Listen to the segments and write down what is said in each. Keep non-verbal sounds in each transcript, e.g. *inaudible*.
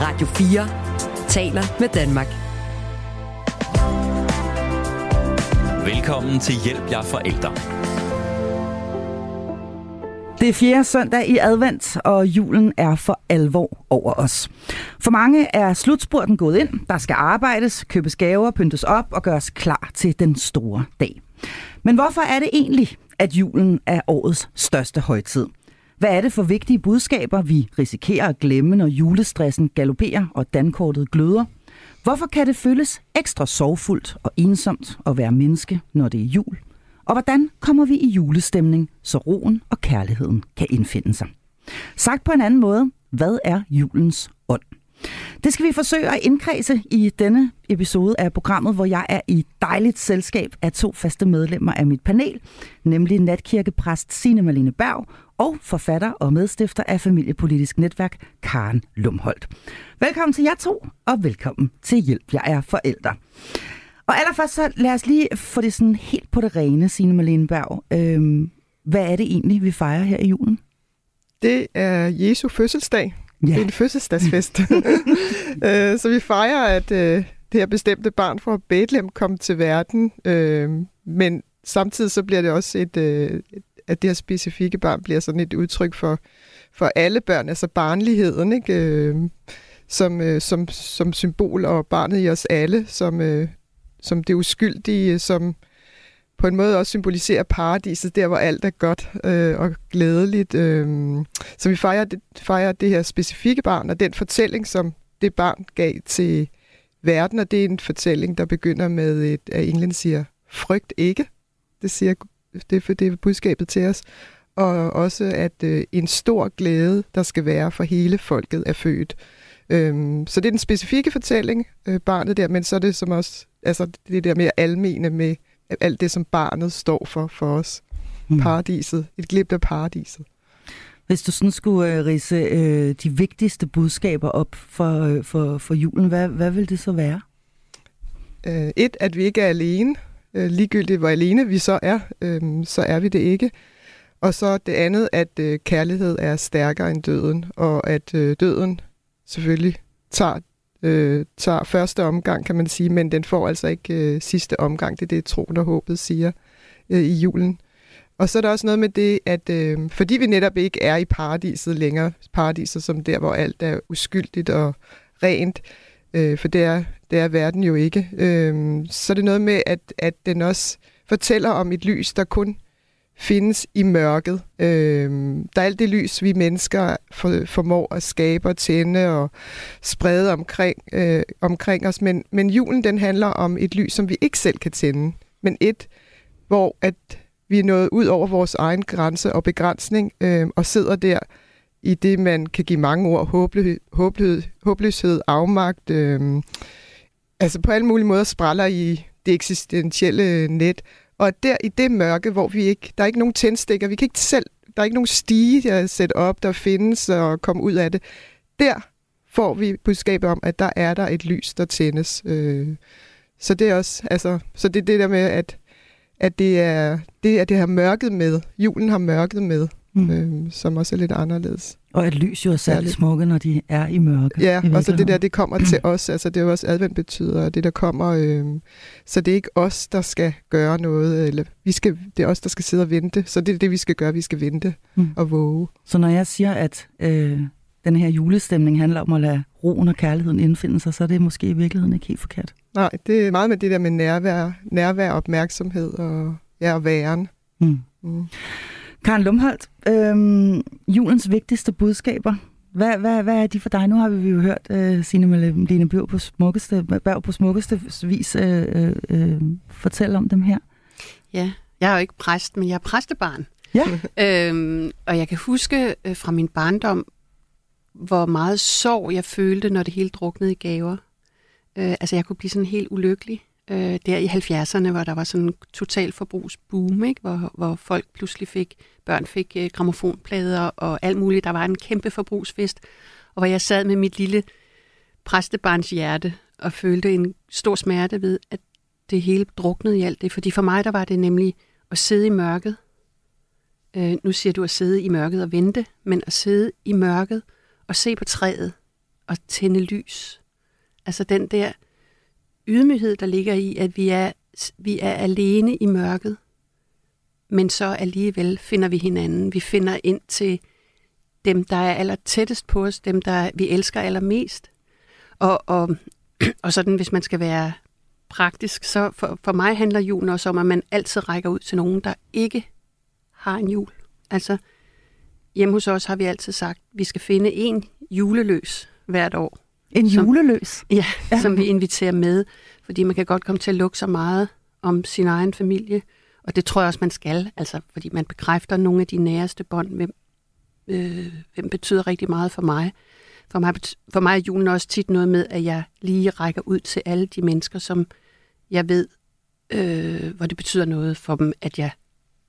Radio 4 taler med Danmark. Velkommen til Hjælp jer forældre. Det er fjerde søndag i advent, og julen er for alvor over os. For mange er slutspurten gået ind. Der skal arbejdes, købes gaver, pyntes op og gøres klar til den store dag. Men hvorfor er det egentlig, at julen er årets største højtid? Hvad er det for vigtige budskaber, vi risikerer at glemme, når julestressen galopperer og dankortet gløder? Hvorfor kan det føles ekstra sorgfuldt og ensomt at være menneske, når det er jul? Og hvordan kommer vi i julestemning, så roen og kærligheden kan indfinde sig? Sagt på en anden måde, hvad er julens ånd? Det skal vi forsøge at indkredse i denne episode af programmet, hvor jeg er i dejligt selskab af to faste medlemmer af mit panel, nemlig natkirkepræst Signe Malene Berg og forfatter og medstifter af Familiepolitisk Netværk, Karen Lumholdt. Velkommen til jer to, og velkommen til Hjælp, jeg er forældre. Og allerførst så lad os lige få det sådan helt på det rene, Signe Malene Berg. Øhm, hvad er det egentlig, vi fejrer her i julen? Det er Jesu fødselsdag. Ja. Det er en fødselsdagsfest. *laughs* Øh, så vi fejrer, at øh, det her bestemte barn fra Bethlehem kom til verden, øh, men samtidig så bliver det også et, at det her specifikke barn bliver sådan et udtryk for, for alle børn, altså barnligheden, ikke? Øh, som, øh, som, som symbol, og barnet i os alle, som, øh, som det uskyldige, som på en måde også symboliserer paradiset, der hvor alt er godt øh, og glædeligt. Øh. Så vi fejrer det, fejrer det her specifikke barn, og den fortælling, som det barn gav til verden, og det er en fortælling, der begynder med, et, at englen siger, frygt ikke. Det siger det, for det er budskabet til os. Og også, at øh, en stor glæde, der skal være for hele folket, er født. Øhm, så det er den specifikke fortælling, øh, barnet der, men så er det som også, altså det der mere almene med alt det, som barnet står for for os. Mm. Paradiset. Et glimt af paradiset. Hvis du sådan skulle uh, rise uh, de vigtigste budskaber op for, uh, for, for julen, hvad, hvad vil det så være? Uh, et, at vi ikke er alene. Øh, ligegyldigt hvor alene vi så er, øh, så er vi det ikke. Og så det andet, at øh, kærlighed er stærkere end døden, og at øh, døden selvfølgelig tager øh, tager første omgang, kan man sige, men den får altså ikke øh, sidste omgang. Det er det, troen og håbet siger øh, i julen. Og så er der også noget med det, at øh, fordi vi netop ikke er i paradiset længere, paradiset som der, hvor alt er uskyldigt og rent, øh, øh, for det er, det er verden jo ikke, øh, så er det noget med, at, at den også fortæller om et lys, der kun findes i mørket. Øh, der er alt det lys, vi mennesker for, formår at skabe og tænde og sprede omkring, øh, omkring os. Men, men julen den handler om et lys, som vi ikke selv kan tænde, men et, hvor at vi er nået ud over vores egen grænse og begrænsning øh, og sidder der i det, man kan give mange ord, håbløshed, håbløshed, håbløshed afmagt, øh, altså på alle mulige måder spræller i det eksistentielle net, og der i det mørke, hvor vi ikke, der er ikke nogen tændstikker, vi kan ikke selv, der er ikke nogen stige at sætte op, der findes og komme ud af det. Der får vi budskabet om, at der er der et lys, der tændes. Øh, så det er også, altså, så det er det der med, at, at det er det, er det her mørket med. Julen har mørket med, mm. øh, som også er lidt anderledes. Og at lys jo er særligt smukke, når de er i mørke. Ja, og så det der, det kommer til os. Altså det er jo også advent betyder, det der kommer. Øh, så det er ikke os, der skal gøre noget. Eller vi skal, det er os, der skal sidde og vente. Så det er det, vi skal gøre. Vi skal vente mm. og våge. Så når jeg siger, at øh, den her julestemning handler om at lade roen og kærligheden indfinde sig, så er det måske i virkeligheden ikke helt forkert. Nej, det er meget med det der med nærvær, nærvær opmærksomhed og, ja, og væren. Mm. Mm. Karen Lumholdt, øhm, julens vigtigste budskaber. Hvad, hvad, hvad er de for dig? Nu har vi jo hørt uh, Signe Malene Bjørn på smukkeste, Berg på smukkeste vis uh, uh, fortælle om dem her. Ja, jeg er jo ikke præst, men jeg er præstebarn. Ja. *laughs* øhm, og jeg kan huske uh, fra min barndom, hvor meget sorg jeg følte, når det hele druknede i gaver. Uh, altså jeg kunne blive sådan helt ulykkelig øh, der i 70'erne, hvor der var sådan en total forbrugsboom, ikke? Hvor, hvor folk pludselig fik, børn fik øh, gramofonplader og alt muligt. Der var en kæmpe forbrugsfest, og hvor jeg sad med mit lille præstebarns hjerte og følte en stor smerte ved, at det hele druknede i alt det. Fordi for mig, der var det nemlig at sidde i mørket. Øh, nu siger du at sidde i mørket og vente, men at sidde i mørket og se på træet og tænde lys. Altså den der ydmyghed, der ligger i, at vi er, vi er alene i mørket, men så alligevel finder vi hinanden. Vi finder ind til dem, der er aller tættest på os, dem, der vi elsker allermest. Og, og, *clears throat* og sådan, hvis man skal være praktisk, så for, for mig handler julen også om, at man altid rækker ud til nogen, der ikke har en jul. Altså, hjemme hos os har vi altid sagt, at vi skal finde en juleløs hvert år. En som, juleløs? Ja, ja, som vi inviterer med, fordi man kan godt komme til at lukke så meget om sin egen familie, og det tror jeg også, man skal, altså, fordi man bekræfter nogle af de næreste bånd, hvem, øh, hvem betyder rigtig meget for mig. For mig, for mig er julen også tit noget med, at jeg lige rækker ud til alle de mennesker, som jeg ved, øh, hvor det betyder noget for dem, at jeg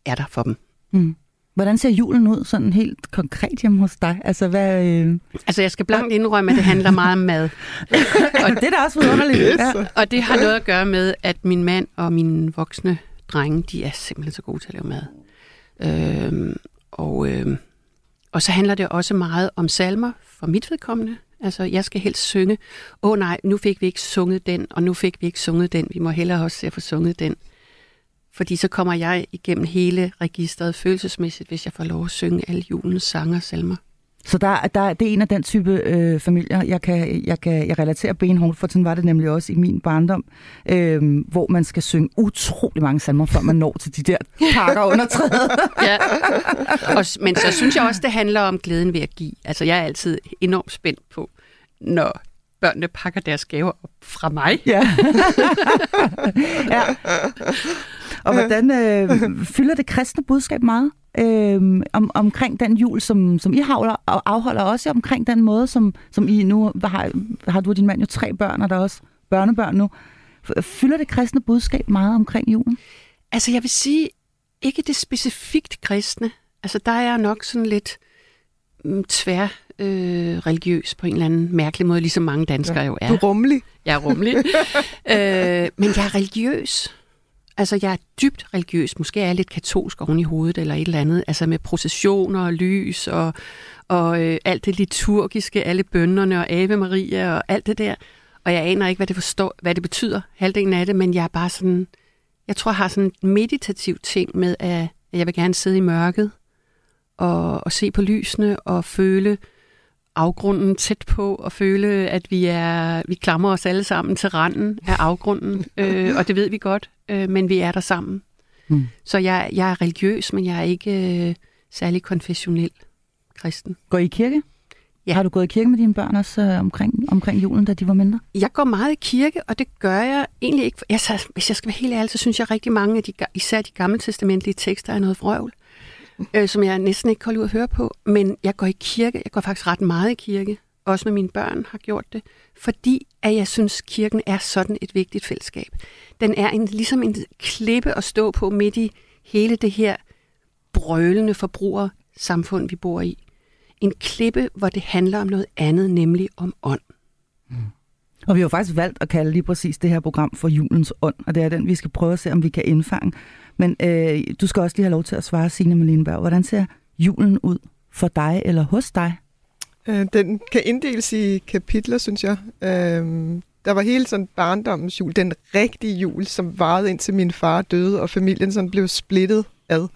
er der for dem. Mm. Hvordan ser julen ud sådan helt konkret hjemme hos dig? Altså, hvad, øh... altså jeg skal blankt indrømme, at det handler meget om mad. *laughs* og det er da også vidunderligt. Ja. Og det har noget at gøre med, at min mand og mine voksne drenge, de er simpelthen så gode til at lave mad. Øh, og, øh, og så handler det også meget om salmer for mit vedkommende. Altså, jeg skal helst synge. Åh oh, nej, nu fik vi ikke sunget den, og nu fik vi ikke sunget den. Vi må hellere også se at få sunget den. Fordi så kommer jeg igennem hele registret følelsesmæssigt, hvis jeg får lov at synge alle julens sange og salmer. Så der, der, det er en af den type øh, familier, jeg kan, jeg kan jeg relatere benhårdt, for sådan var det nemlig også i min barndom, øh, hvor man skal synge utrolig mange salmer, før man når til de der pakker under træet. *laughs* ja. Og, men så synes jeg også, det handler om glæden ved at give. Altså jeg er altid enormt spændt på, når børnene pakker deres gaver op fra mig. Ja. *laughs* ja. Og hvordan øh, fylder det kristne budskab meget? øh, om, omkring den jul, som, som I holder, og afholder også omkring den måde, som, som I nu har, har du og din mand jo tre børn, og der er også børnebørn nu. Fylder det kristne budskab meget omkring julen? Altså jeg vil sige, ikke det specifikt kristne. Altså der er nok sådan lidt mm, tvær øh, religiøs på en eller anden mærkelig måde, ligesom mange danskere ja, jo er. Du er rummelig. Jeg er rummelig. *laughs* øh, men jeg er religiøs. Altså, jeg er dybt religiøs. Måske er jeg lidt katolsk oven i hovedet eller et eller andet. Altså med processioner og lys og, og øh, alt det liturgiske, alle bønderne og Ave Maria og alt det der. Og jeg aner ikke, hvad det, forstår, hvad det betyder, halvdelen af det, men jeg er bare sådan... Jeg tror, jeg har sådan en meditativ ting med, at jeg vil gerne sidde i mørket og, og se på lysene og føle afgrunden tæt på og føle, at vi er vi klamrer os alle sammen til randen af afgrunden, *laughs* øh, og det ved vi godt, øh, men vi er der sammen. Mm. Så jeg, jeg er religiøs, men jeg er ikke øh, særlig konfessionel kristen. Går I i kirke? Ja. Har du gået i kirke med dine børn også øh, omkring, omkring julen, da de var mindre? Jeg går meget i kirke, og det gør jeg egentlig ikke. Jeg, så, hvis jeg skal være helt ærlig, så synes jeg rigtig mange af de, især de gamle testamentlige tekster er noget frøvl øh, som jeg næsten ikke kan ud at høre på. Men jeg går i kirke. Jeg går faktisk ret meget i kirke. Også med mine børn har gjort det. Fordi at jeg synes, kirken er sådan et vigtigt fællesskab. Den er en, ligesom en klippe at stå på midt i hele det her brølende forbrugersamfund, vi bor i. En klippe, hvor det handler om noget andet, nemlig om ånd. Mm. Og vi har jo faktisk valgt at kalde lige præcis det her program for julens ånd, og det er den, vi skal prøve at se, om vi kan indfange. Men øh, du skal også lige have lov til at svare, Signe Malinberg. Hvordan ser julen ud for dig eller hos dig? Øh, den kan inddeles i kapitler, synes jeg. Øh, der var hele sådan barndommens jul, den rigtige jul, som varede indtil min far døde, og familien sådan blev splittet ad.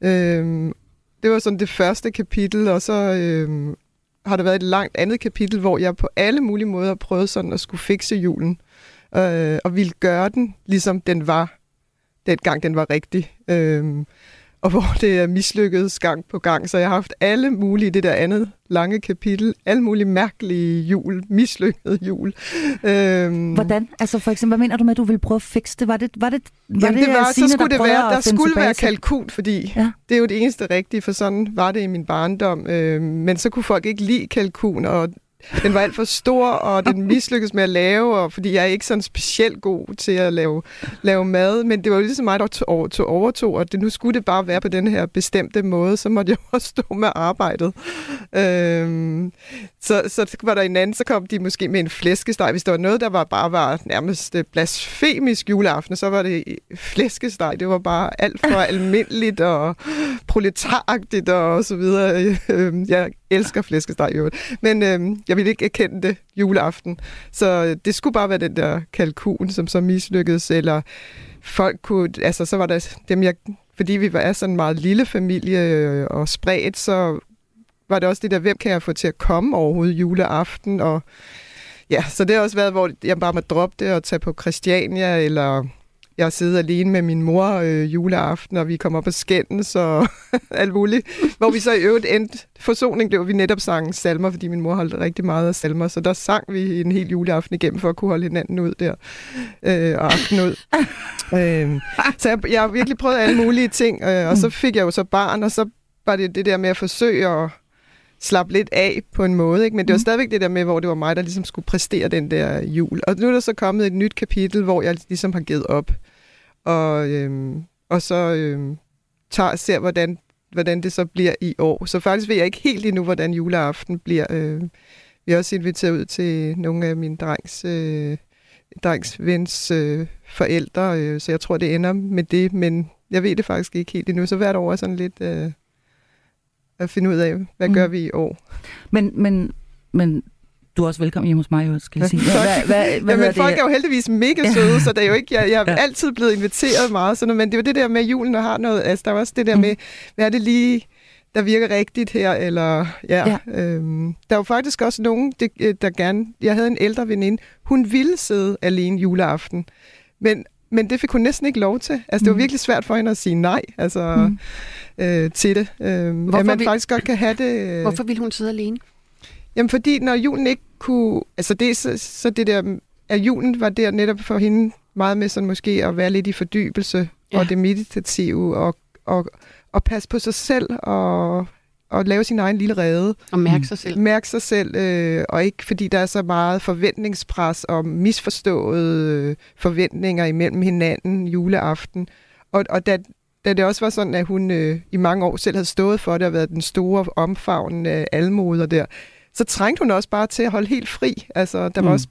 Øh, det var sådan det første kapitel, og så øh, har der været et langt andet kapitel, hvor jeg på alle mulige måder prøvede sådan at skulle fikse julen, øh, og ville gøre den, ligesom den var dengang den var rigtig. Øh, og hvor det er mislykket gang på gang. Så jeg har haft alle mulige, det der andet lange kapitel, alle mulige mærkelige jul, mislykket jul. Øhm, Hvordan? Altså for eksempel, hvad mener du med, at du ville prøve at fikse det? Var det, var det, var Jamen det, det var, Signe, så skulle der det være, der skulle være kalkun, fordi ja. det er jo det eneste rigtige, for sådan var det i min barndom. Øhm, men så kunne folk ikke lide kalkun, og den var alt for stor, og den mislykkedes med at lave, og, fordi jeg er ikke sådan specielt god til at lave, lave mad, men det var jo ligesom mig, der tog, tog overtog, og det, nu skulle det bare være på den her bestemte måde, så måtte jeg *laughs* også stå med arbejdet. Øhm, Så, så var der en anden, så kom de måske med en flæskesteg. Hvis der var noget, der var bare var nærmest øh, blasfemisk juleaften, så var det flæskesteg. Det var bare alt for *laughs* almindeligt og proletaragtigt og så videre. Øhm, jeg elsker flæskesteg jo. Men øh, jeg ville ikke erkende det juleaften. Så øh, det skulle bare være den der kalkun, som så mislykkedes, eller folk kunne, altså så var der dem, jeg, fordi vi var sådan en meget lille familie øh, og spredt, så var det også det der, hvem kan jeg få til at komme overhovedet juleaften, og ja, så det har også været, hvor jeg bare må droppe det og tage på Christiania, eller jeg sidder alene med min mor øh, juleaften, og vi kommer op og skændes og *laughs* alt muligt. Hvor vi så i øvrigt endte, forsoning blev vi netop sang salmer, fordi min mor holdt rigtig meget af salmer, så der sang vi en hel juleaften igennem for at kunne holde hinanden ud der, øh, og aften ud. *laughs* øh, så jeg, jeg har virkelig prøvet alle mulige ting, øh, og så fik jeg jo så barn, og så var det det der med at forsøge at slappe lidt af på en måde. Ikke? Men det var mm. stadigvæk det der med, hvor det var mig, der ligesom skulle præstere den der jul. Og nu er der så kommet et nyt kapitel, hvor jeg ligesom har givet op. Og, øhm, og så øhm, tager, ser, hvordan, hvordan det så bliver i år. Så faktisk ved jeg ikke helt endnu, hvordan juleaften bliver. Øh, vi har også inviteret ud til nogle af mine drengs, øh, drengs vens øh, forældre, øh, så jeg tror, det ender med det, men jeg ved det faktisk ikke helt endnu. Så hvert år er sådan lidt... Øh, at finde ud af, hvad mm. gør vi i år. Men, men, men du er også velkommen hjemme hos mig, skal jeg sige. Hvad, hvad, hvad, hvad folk det? er jo heldigvis mega søde, så det er jo ikke, jeg, jeg er ja. altid blevet inviteret meget, sådan men det er jo det der med, at julen har noget, altså der er også det der mm. med, hvad er det lige, der virker rigtigt her, eller ja. ja. Øhm, der er jo faktisk også nogen, øh, der gerne, jeg havde en ældre veninde, hun ville sidde alene juleaften, men men det fik hun næsten ikke lov til. Altså, det var mm. virkelig svært for hende at sige nej altså, mm. øh, til det. Øh, hvorfor at man vil, faktisk godt kan have det... Øh, hvorfor ville hun sidde alene? Jamen, fordi når julen ikke kunne... Altså, det, så, så det der... At julen var der netop for hende meget med sådan måske at være lidt i fordybelse ja. og det meditative og, og, og passe på sig selv og at lave sin egen lille rede. Og mærke sig selv. Mærke sig selv, øh, og ikke fordi der er så meget forventningspres og misforståede øh, forventninger imellem hinanden juleaften. Og, og da, da det også var sådan, at hun øh, i mange år selv havde stået for det og været den store omfavn af almoder der, så trængte hun også bare til at holde helt fri. Altså, der var mm. også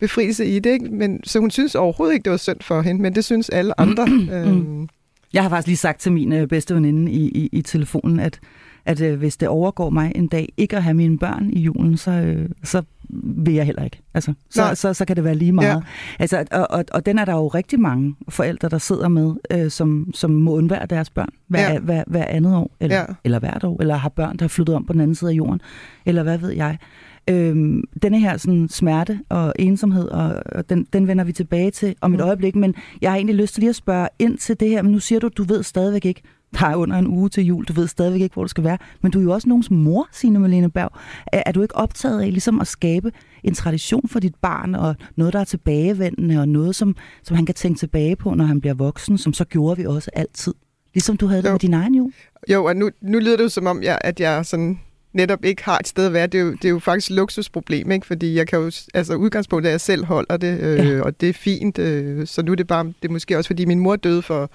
befrielse i det, ikke? Men, så hun synes overhovedet ikke, det var synd for hende, men det synes alle andre. øhm. Jeg har faktisk lige sagt til min øh, bedste veninde i, i, i telefonen, at at øh, hvis det overgår mig en dag ikke at have mine børn i julen, så, øh, så vil jeg heller ikke. Altså, så, så, så, så kan det være lige meget. Ja. Altså, og, og, og den er der jo rigtig mange forældre, der sidder med, øh, som, som må undvære deres børn hver, ja. hver, hver andet år, eller, ja. eller hvert år, eller har børn, der er flyttet om på den anden side af jorden, eller hvad ved jeg. Øhm, denne her sådan, smerte og ensomhed, og, og den, den vender vi tilbage til om et mm. øjeblik, men jeg har egentlig lyst til lige at spørge ind til det her, men nu siger du, du ved stadigvæk ikke, der er under en uge til jul, du ved stadigvæk ikke, hvor det skal være, men du er jo også nogens mor, Signe Malene Berg. Er, er du ikke optaget af ligesom at skabe en tradition for dit barn, og noget, der er tilbagevendende, og noget, som, som han kan tænke tilbage på, når han bliver voksen, som så gjorde vi også altid? Ligesom du havde jo. det med din egen jul. Jo, og nu, nu lyder det jo som om, jeg, at jeg sådan netop ikke har et sted at være. Det er jo, det er jo faktisk et luksusproblem, ikke? fordi jeg kan jo, altså udgangspunktet er, at jeg selv holder det, øh, ja. og det er fint. Øh, så nu er det bare, det er måske også, fordi min mor døde for,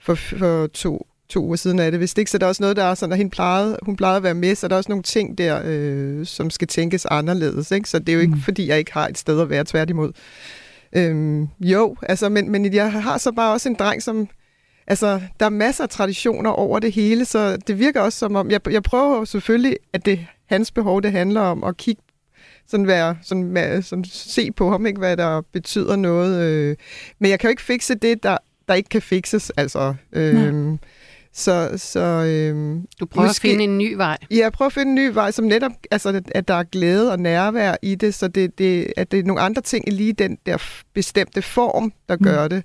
for, for to to uger siden af det. Hvis ikke, så er der også noget, der er sådan, at hun plejede, hun plejede at være med, så er der også nogle ting der, øh, som skal tænkes anderledes. Ikke? Så det er jo ikke, mm. fordi jeg ikke har et sted at være, tværtimod. Øhm, jo, altså, men, men jeg har så bare også en dreng, som... Altså, der er masser af traditioner over det hele, så det virker også som om... Jeg, jeg prøver selvfølgelig, at det hans behov, det handler om, at kigge sådan være, sådan, sådan se på ham, ikke, hvad der betyder noget. Øh. Men jeg kan jo ikke fikse det, der, der ikke kan fikses. Altså, øh, så, så øhm, du prøver måske, at finde en ny vej. Ja, jeg prøver at finde en ny vej, som netop, altså, at der er glæde og nærvær i det, så det, det, at det er nogle andre ting i lige den der bestemte form, der mm. gør det.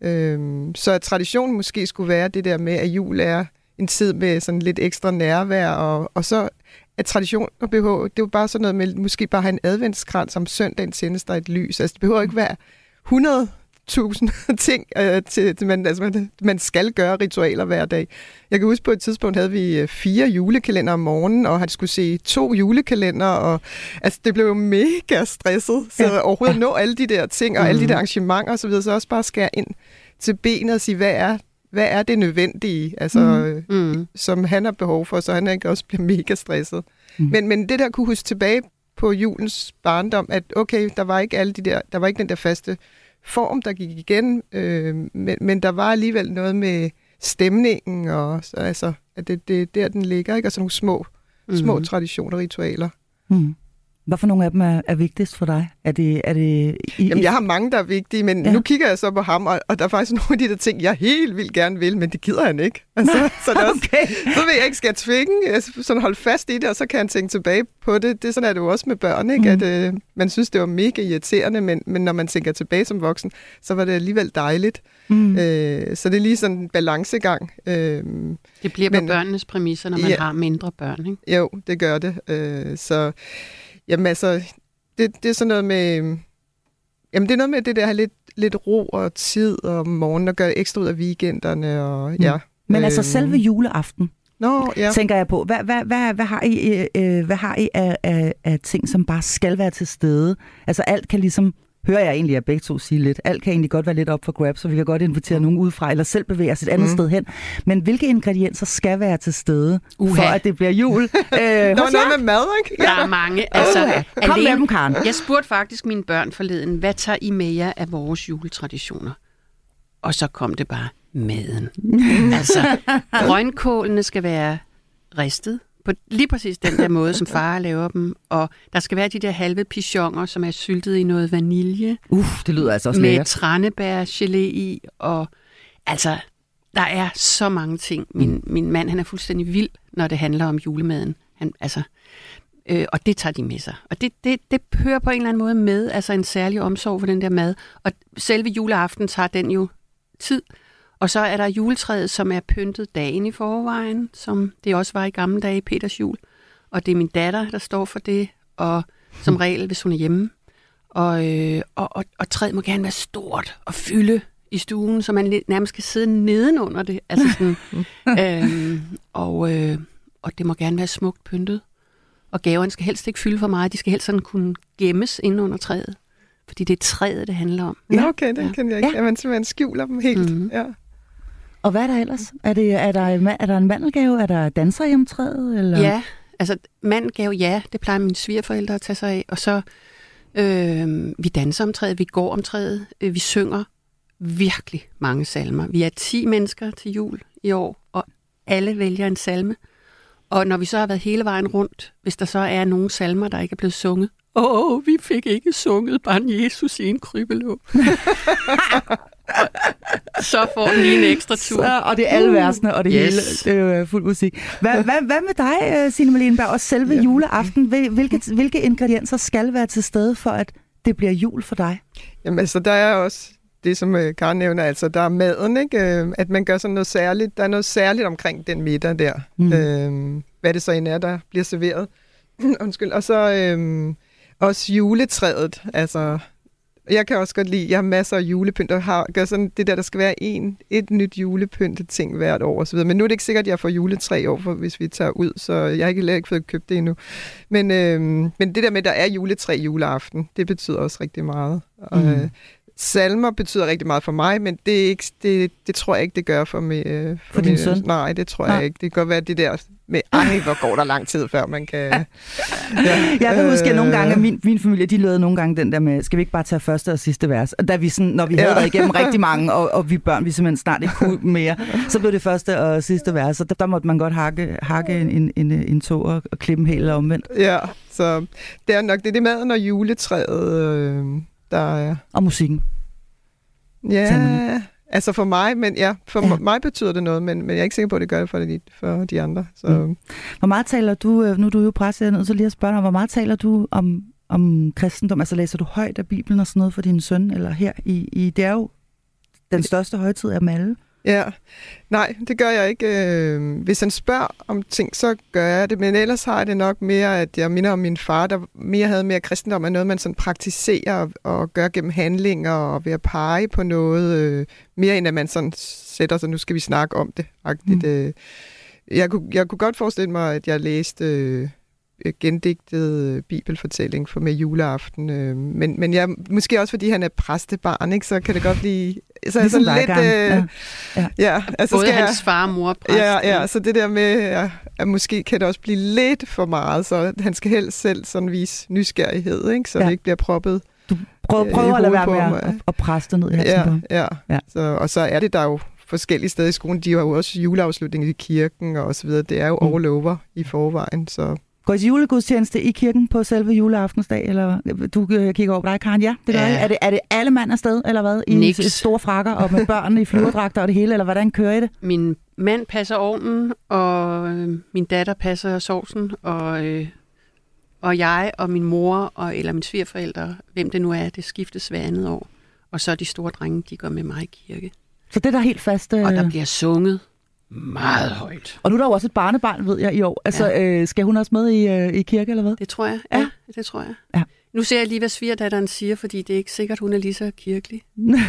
Øhm, så at traditionen måske skulle være det der med, at jul er en tid med sådan lidt ekstra nærvær, og, og så at tradition og behov, det er jo bare sådan noget med, måske bare have en adventskrans om søndagen tændes der et lys. Altså det behøver ikke være 100 tusind *laughs* ting, øh, til, til man, altså, man, man skal gøre ritualer hver dag. Jeg kan huske på et tidspunkt havde vi øh, fire julekalender om morgenen, og han skulle se to julekalender, og altså, det blev jo mega stresset, så ja. overhovedet ja. nå alle de der ting, og mm. alle de der mhm. arrangementer osv., så, så også bare skære ind til benet og sige, hvad er hvad er det nødvendige, altså, mm. Mm. som han har behov for, så han ikke også bliver *laughs* mega stresset. Mm. Men, men det der kunne huske tilbage på julens barndom, at okay, der var ikke alle de der, der var ikke den der faste form, der gik igen, øh, men, men der var alligevel noget med stemningen, og så, altså, at det, det er der, den ligger, ikke? Og sådan nogle små, mm. små Mhm. traditioner, ritualer. Mm. Hvorfor nogle af dem er, er vigtigst for dig? Er det, er det i, Jamen, jeg har mange, der er vigtige, men Ja. nu kigger jeg så på ham, og, og der er faktisk *laughs* nogle af de der ting, jeg helt vildt gerne vil, men det gider han ikke. Altså, så, det er også, Okay. så vil jeg ikke, skal jeg tvinge, jeg sådan holde fast i det, og så kan han tænke tilbage på det. Det er sådan, er det jo også med børn, ikke? Mm. At øh, man synes, det var mega irriterende, men, men når man tænker tilbage som voksen, så var det alligevel dejligt. Mm. Øh, så det er lige sådan en balancegang. Øh, Det bliver på Men- børnenes præmisser, når man Ja. har mindre børn. Ikke? jo, det gør det. Øh, så jamen altså, det, det er sådan noget med... Jamen, det er noget med det der have lidt, lidt ro og tid om morgenen og gøre ekstra ud af weekenderne. Og, ja. Men altså Øhm, selve juleaften, Nå, ja. ja. tænker jeg på. Hvad, hvad, hvad, hvad har I, øh, hvad har I af, af, af ting, som bare skal være til stede? Altså alt kan ligesom, hører jeg egentlig at begge to sige lidt, alt kan egentlig godt være lidt op for grab, så vi kan godt invitere nogen udefra, eller selv bevæge os et andet Mm. sted hen. Men hvilke ingredienser skal være til stede, Uha. for at det bliver jul? *laughs* øh, jer? noget med mad, ikke? Der er mange. Altså, Uha. Kom med dem, Karen. Jeg spurgte faktisk mine børn forleden, hvad tager I med jer af vores juletraditioner? Og så kom det bare maden. *laughs* altså, grønkålene skal være ristet på lige præcis den der måde, som far laver dem. Og der skal være de der halve pichonger, som er syltet i noget vanilje, Uff, det lyder altså også med lækkert. tranebærgelé i. Og altså, der er så mange ting. Min, min mand, han er fuldstændig vild, når det handler om julemaden. Han, altså, øh, og det tager de med sig. Og det, det, det hører på en eller anden måde med, altså en særlig omsorg for den der mad. Og selve juleaften tager den jo tid. Og så er der juletræet, som er pyntet dagen i forvejen, som det også var i gamle dage i Peters jul. Og det er min datter, der står for det, og som regel, hvis hun er hjemme. Og, øh, og, og, og træet må gerne være stort og fylde i stuen, så man nærmest kan sidde nedenunder det. Altså sådan, *laughs* øhm, og, øh, og det må gerne være smukt pyntet. Og gaverne skal helst ikke fylde for meget. De skal helst sådan kunne gemmes inde under træet. Fordi det er træet, det handler om. Nå, okay, det Ja. ja. kender jeg ikke. Ja. Ja. man simpelthen skjuler dem helt. Mhm. Mm-hmm. Ja. Og hvad er der ellers? Er, det, er, der, en er der en mandelgave? Er der danser i omtræet? Eller? Ja, altså mandgave, ja, det plejer mine svigerforældre at tage sig af. Og så, øh, vi danser om træet, vi går om træet, øh, vi synger virkelig mange salmer. Vi er 10 mennesker til jul i år, og alle vælger en salme. Og når vi så har været hele vejen rundt, hvis der så er nogle salmer, der ikke er blevet sunget, åh, oh, vi fik ikke sunget barn Jesus i en krybelåg. *laughs* så får den lige en ekstra tur. Så, og det er alle versene, og det Yes. hele. Det er jo øh, fuld musik. Hvad, hvad, hvad med dig, øh, Signe Malene Berg, og selve ja. juleaften? Hvil- Hvilke, hvilke ingredienser skal være til stede for, at det bliver jul for dig? Jamen altså, der er også det, som øh, Karen nævner, altså der er maden, ikke? At man gør sådan noget særligt. Der er noget særligt omkring den middag der. Mm. Mm. Øh, hvad det så end er, der bliver serveret. *clears throat* Undskyld. Og så øh, også juletræet. Altså, jeg kan også godt lide, jeg har masser af julepynt, og har, gør sådan det der, der skal være en, et nyt julepyntet ting hvert år osv. Men nu er det ikke sikkert, at jeg får juletræ i år, for, hvis vi tager ud, så jeg har ikke, heller ikke fået købt det endnu. Men, øh, men det der med, at der er juletræ juleaften, det betyder også rigtig meget. Og, Mm. øh, salmer betyder rigtig meget for mig, men det, er ikke, det, det tror jeg ikke, det gør for, mig, øh, for, For din min- søn? Nej, det tror Nej. jeg ikke. Det kan godt være det der med, ej, hvor går der lang tid, før man kan... ja, *laughs* Jeg kan huske, at nogle gange, at øh, min, min familie, de lavede nogle gange den der med, skal vi ikke bare tage første og sidste vers? Og da vi sådan, når vi havde Ja. været igennem rigtig *laughs* mange, og, og vi børn, vi simpelthen snart ikke kunne mere, så blev det første og sidste vers, og der, der måtte man godt hakke, hakke en, en, en, en tog og, og klippe en hel eller omvendt. Ja, så det er nok det, er det maden og juletræet, øh, der er... Og musikken. Ja, Salmerne. Altså for mig, men ja, for Ja. mig betyder det noget, men, men jeg er ikke sikker på, at det gør det for de, for de andre. Så Mm. Hvor meget taler du, øh, nu er du jo præst, jeg er nødt til lige at spørge dig, hvor meget taler du om, om kristendom? Altså læser du højt af Bibelen og sådan noget for din søn, eller her i, i det er jo den største højtid af dem alle. Ja, nej, det gør jeg ikke. Øh, Hvis han spørger om ting, så gør jeg det, men ellers har jeg det nok mere, at jeg minder om min far, der mere havde mere kristendom, er noget, man sådan praktiserer og, gør gennem handlinger og ved at pege på noget, øh, mere end at man sådan sætter sig, nu skal vi snakke om det. Mm. Jeg, kunne, jeg kunne godt forestille mig, at jeg læste, øh, øh, gendigtet øh, bibelfortælling for med juleaften. Øh, men, men jeg, måske også fordi han er præstebarn, ikke, så kan det godt blive... Så er jeg Ligesom sådan lidt... Øh, Ja. ja. ja, altså Både skal jeg, hans far og mor er præst. Ja, ja, så det der med, at, at måske kan det også blive lidt for meget, så han skal helst selv sådan vise nysgerrighed, ikke? så Ja. ja. det ikke bliver proppet. Prøv, Øh, prøv i at lade være med på at, at, presse dig ned i halsen Ja, på ja. Ja. Så, og så er det der jo forskellige steder i skolen. De har jo også juleafslutning i kirken og så videre. Det er jo Mm. all over i forvejen, så Går I til julegudstjeneste i kirken på selve juleaftensdag? Eller du øh, kigger over på dig, Karen. Ja, det gør Ja. Er det, er det alle mand afsted, eller hvad? I Niks. store frakker og med børn i flyverdragter og det hele, eller hvordan kører I det? Min mand passer ovnen, og øh, min datter passer sovsen, og, øh, og jeg og min mor, og, eller mine svigerforældre, hvem det nu er, det skiftes hver andet år. Og så de store drenge, de går med mig i kirke. Så det er der helt fast. Øh... Og der bliver sunget meget højt. Og nu er der jo også et barnebarn, ved jeg, i år. Altså, ja. øh, skal hun også med i, øh, i kirke, eller hvad? Det tror jeg. Ja. Ja, det tror jeg. Ja. Nu ser jeg lige, hvad svigerdatteren siger, fordi det er ikke sikkert, hun er lige så kirkelig. *laughs*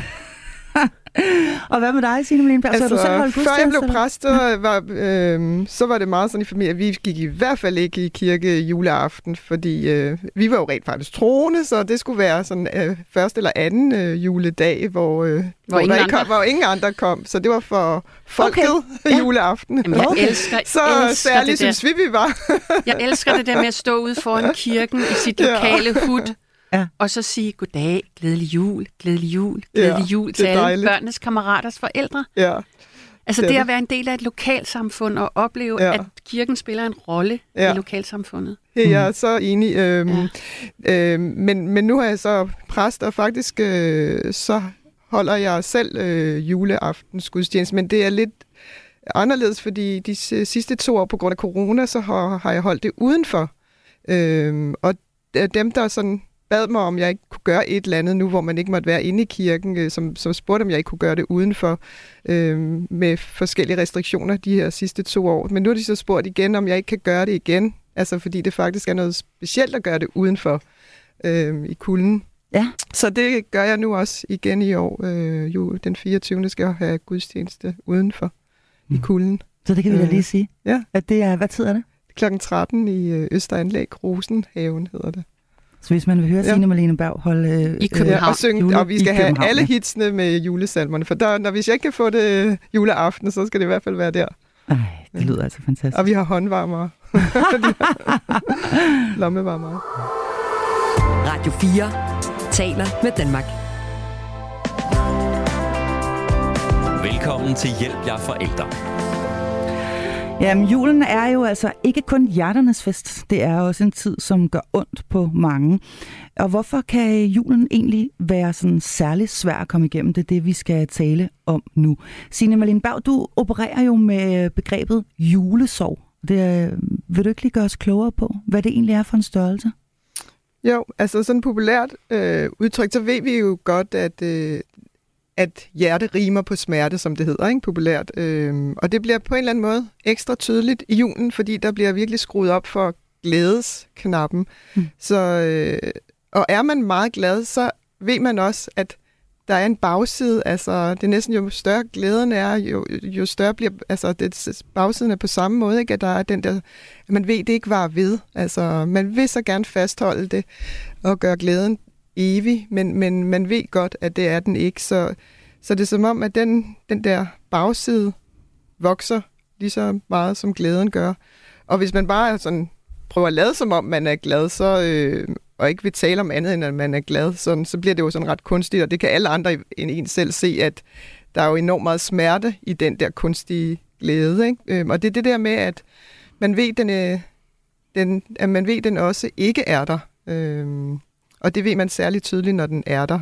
Og hvad med dig, Signe Melin? Altså, altså, du selv holdt før jeg blev præst, så var, øh, så var det meget sådan i familien, at vi gik i hvert fald ikke i kirke juleaften, fordi øh, vi var jo rent faktisk troende, så det skulle være sådan øh, første eller anden øh, juledag, hvor, øh, hvor, ingen der ikke andre- kom, hvor ingen andre kom. Så det var for folket Okay. ja. *laughs* Ja. juleaften. Jamen, jeg elsker, Så elsker særligt synes vi, vi var. Jeg elsker det der med at stå ude foran kirken i sit Ja. lokale hud, Ja. og så sige goddag, glædelig jul, glædelig jul, glædelig Ja, jul til alle dejligt. børnenes kammeraters forældre. Ja, Altså Det det, at være en del af et lokalsamfund og opleve, Ja. at kirken spiller en rolle Ja. i lokalsamfundet. Ja, jeg er så enig. Øhm, Ja. øhm, men, men nu er jeg så præst, og faktisk øh, så holder jeg selv øh, juleaftens gudstjeneste, men det er lidt anderledes, fordi de sidste to år på grund af corona, så har, har jeg holdt det udenfor. Øhm, og d- dem, der sådan bad mig, om jeg ikke kunne gøre et eller andet nu, hvor man ikke måtte være inde i kirken, øh, som, som spurgte, om jeg ikke kunne gøre det udenfor, øh, med forskellige restriktioner de her sidste to år. Men nu har de så spurgt igen, om jeg ikke kan gøre det igen, altså fordi det faktisk er noget specielt at gøre det udenfor øh, i kulden. Ja. Så det gør jeg nu også igen i år. Øh, jo, den 24. skal jeg have gudstjeneste udenfor mm. i kulden. Så det kan vi da Øh, lige sige. ja. At det er, hvad tid er det? Klokken 13 i øh, Østeranlæg, Rosenhaven hedder det. Så hvis man vil høre Ja. Signe Malene Berg holde... Øh, I København. Ja, og, synge, jule- og vi skal have alle ja. hitsene med julesalmerne, for der, når, hvis jeg ikke kan få det juleaften, så skal det i hvert fald være der. Ej, det lyder altså fantastisk. Og vi har håndvarmere. *laughs* Lommevarmere. Radio 4 taler med Danmark. Velkommen til Hjælp jer forældre. Jamen, julen er jo altså ikke kun hjerternes fest. Det er også en tid, som gør ondt på mange. Og hvorfor kan julen egentlig være sådan særlig svær at komme igennem? Det er det, vi skal tale om nu. Signe Malin Berg, du opererer jo med begrebet julesorg. Det, øh, vil du ikke lige gøre os klogere på, hvad det egentlig er for en størrelse? Jo, altså sådan populært øh, udtryk, så ved vi jo godt, at, øh, at hjerte rimer på smerte, som det hedder, ikke? populært. Øh, og det bliver på en eller anden måde ekstra tydeligt i julen, fordi der bliver virkelig skruet op for glædesknappen. Mm. Mm. Så, øh, og er man meget glad, så ved man også, at der er en bagside, altså det er næsten jo større glæden er, jo, jo større bliver, altså det, bagsiden er på samme måde, ikke? at der er den der, at man ved, det ikke var ved, altså man vil så gerne fastholde det og gøre glæden evig, men, men man ved godt, at det er den ikke, så, så det er som om, at den, den der bagside vokser lige så meget, som glæden gør. Og hvis man bare sådan prøver at lade som om, man er glad, så, øh, og ikke vil tale om andet, end at man er glad, sådan, så bliver det jo sådan ret kunstigt, og det kan alle andre end en selv se, at der er jo enormt meget smerte i den der kunstige glæde. Ikke? Øh, og det er det der med, at man ved, den, øh, den, at man ved, den også ikke er der. Øhm, og det ved man særligt tydeligt, når den er der.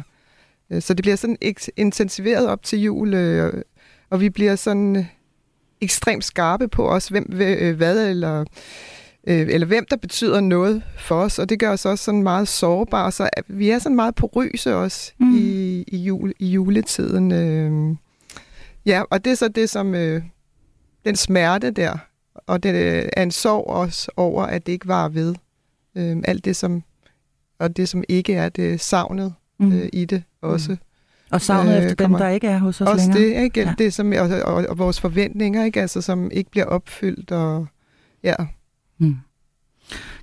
Øh, Så det bliver sådan intensiveret op til jul, øh, og vi bliver sådan øh, ekstremt skarpe på os, hvem, hvad eller eller hvem der betyder noget for os, og det gør os også sådan meget sårbare, så vi er sådan meget porøse også Mm. i, i, jul, i juletiden. Ja, og det er så det, som den smerte der, og det er en sorg også over, at det ikke var ved. Alt det, som og det, som ikke er det savnet Mm. øh, i det også. Og savnet øh, efter dem, der ikke er hos os Også længere. det, ikke? Ja. Det som, og, og, og vores forventninger, ikke? Altså, som ikke bliver opfyldt. Og, ja. Mm.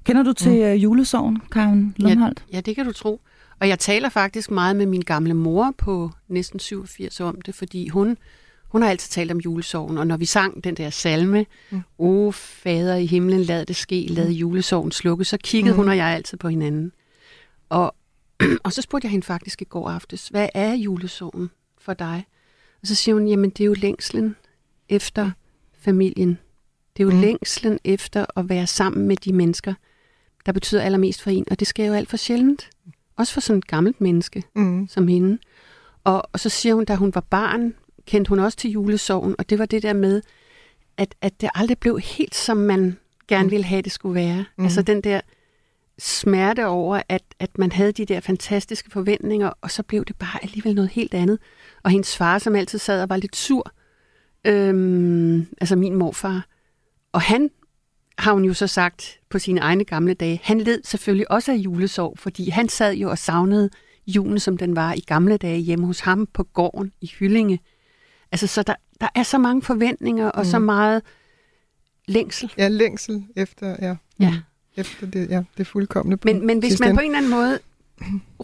Kender du til mm. julesorgen, Karen Lundholdt? Ja, ja, det kan du tro. Og jeg taler faktisk meget med min gamle mor på næsten 87 om det, fordi hun, hun har altid talt om julesorgen, og når vi sang den der salme, mm. O fader i himlen, lad det ske, lad mm. julesorgen slukke, så kiggede mm. hun og jeg altid på hinanden. Og, *clears throat* og så spurgte jeg hende faktisk i går aftes, hvad er julesorgen for dig? Og så siger hun, jamen det er jo længslen efter familien. Det er jo mm. længslen efter at være sammen med de mennesker, der betyder allermest for en, og det sker jo alt for sjældent. Også for sådan et gammelt menneske mm. som hende. Og, og så siger hun, da hun var barn, kendte hun også til julesorgen, og det var det der med, at, at det aldrig blev helt, som man gerne mm. ville have, det skulle være. Mm. Altså den der smerte over, at, at man havde de der fantastiske forventninger, og så blev det bare alligevel noget helt andet. Og hendes far, som altid sad og var lidt sur, øhm, altså min morfar, og han har hun jo så sagt på sine egne gamle dage, han led selvfølgelig også af julesorg, fordi han sad jo og savnede julen, som den var i gamle dage hjemme hos ham på gården i Hyllinge. Altså, så der, der er så mange forventninger og mm. så meget længsel. Ja, længsel efter, ja. Ja. Efter det, ja, det fuldkommende. Men, men hvis man på en eller anden måde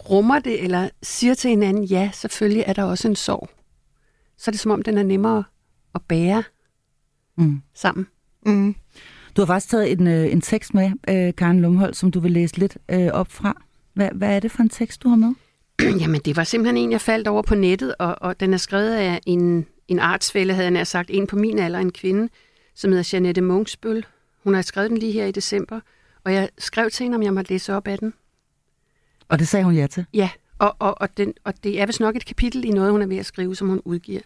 rummer det, eller siger til hinanden, ja, selvfølgelig er der også en sorg, så er det som om, den er nemmere at bære mm. sammen. Mm. Du har faktisk taget en, øh, en tekst med, øh, Karen Lumholdt, som du vil læse lidt øh, op fra. Hvad, hvad er det for en tekst, du har med? *clears throat* Jamen, det var simpelthen en, jeg faldt over på nettet, og, og den er skrevet af en, en artsfælde, havde jeg sagt, en på min alder, en kvinde, som hedder Janette Munksbøl. Hun har skrevet den lige her i december, og jeg skrev til hende, om jeg måtte læse op af den. Og det sagde hun ja til? Ja, og, og, og, den, og det er vist nok et kapitel i noget, hun er ved at skrive, som hun udgiver.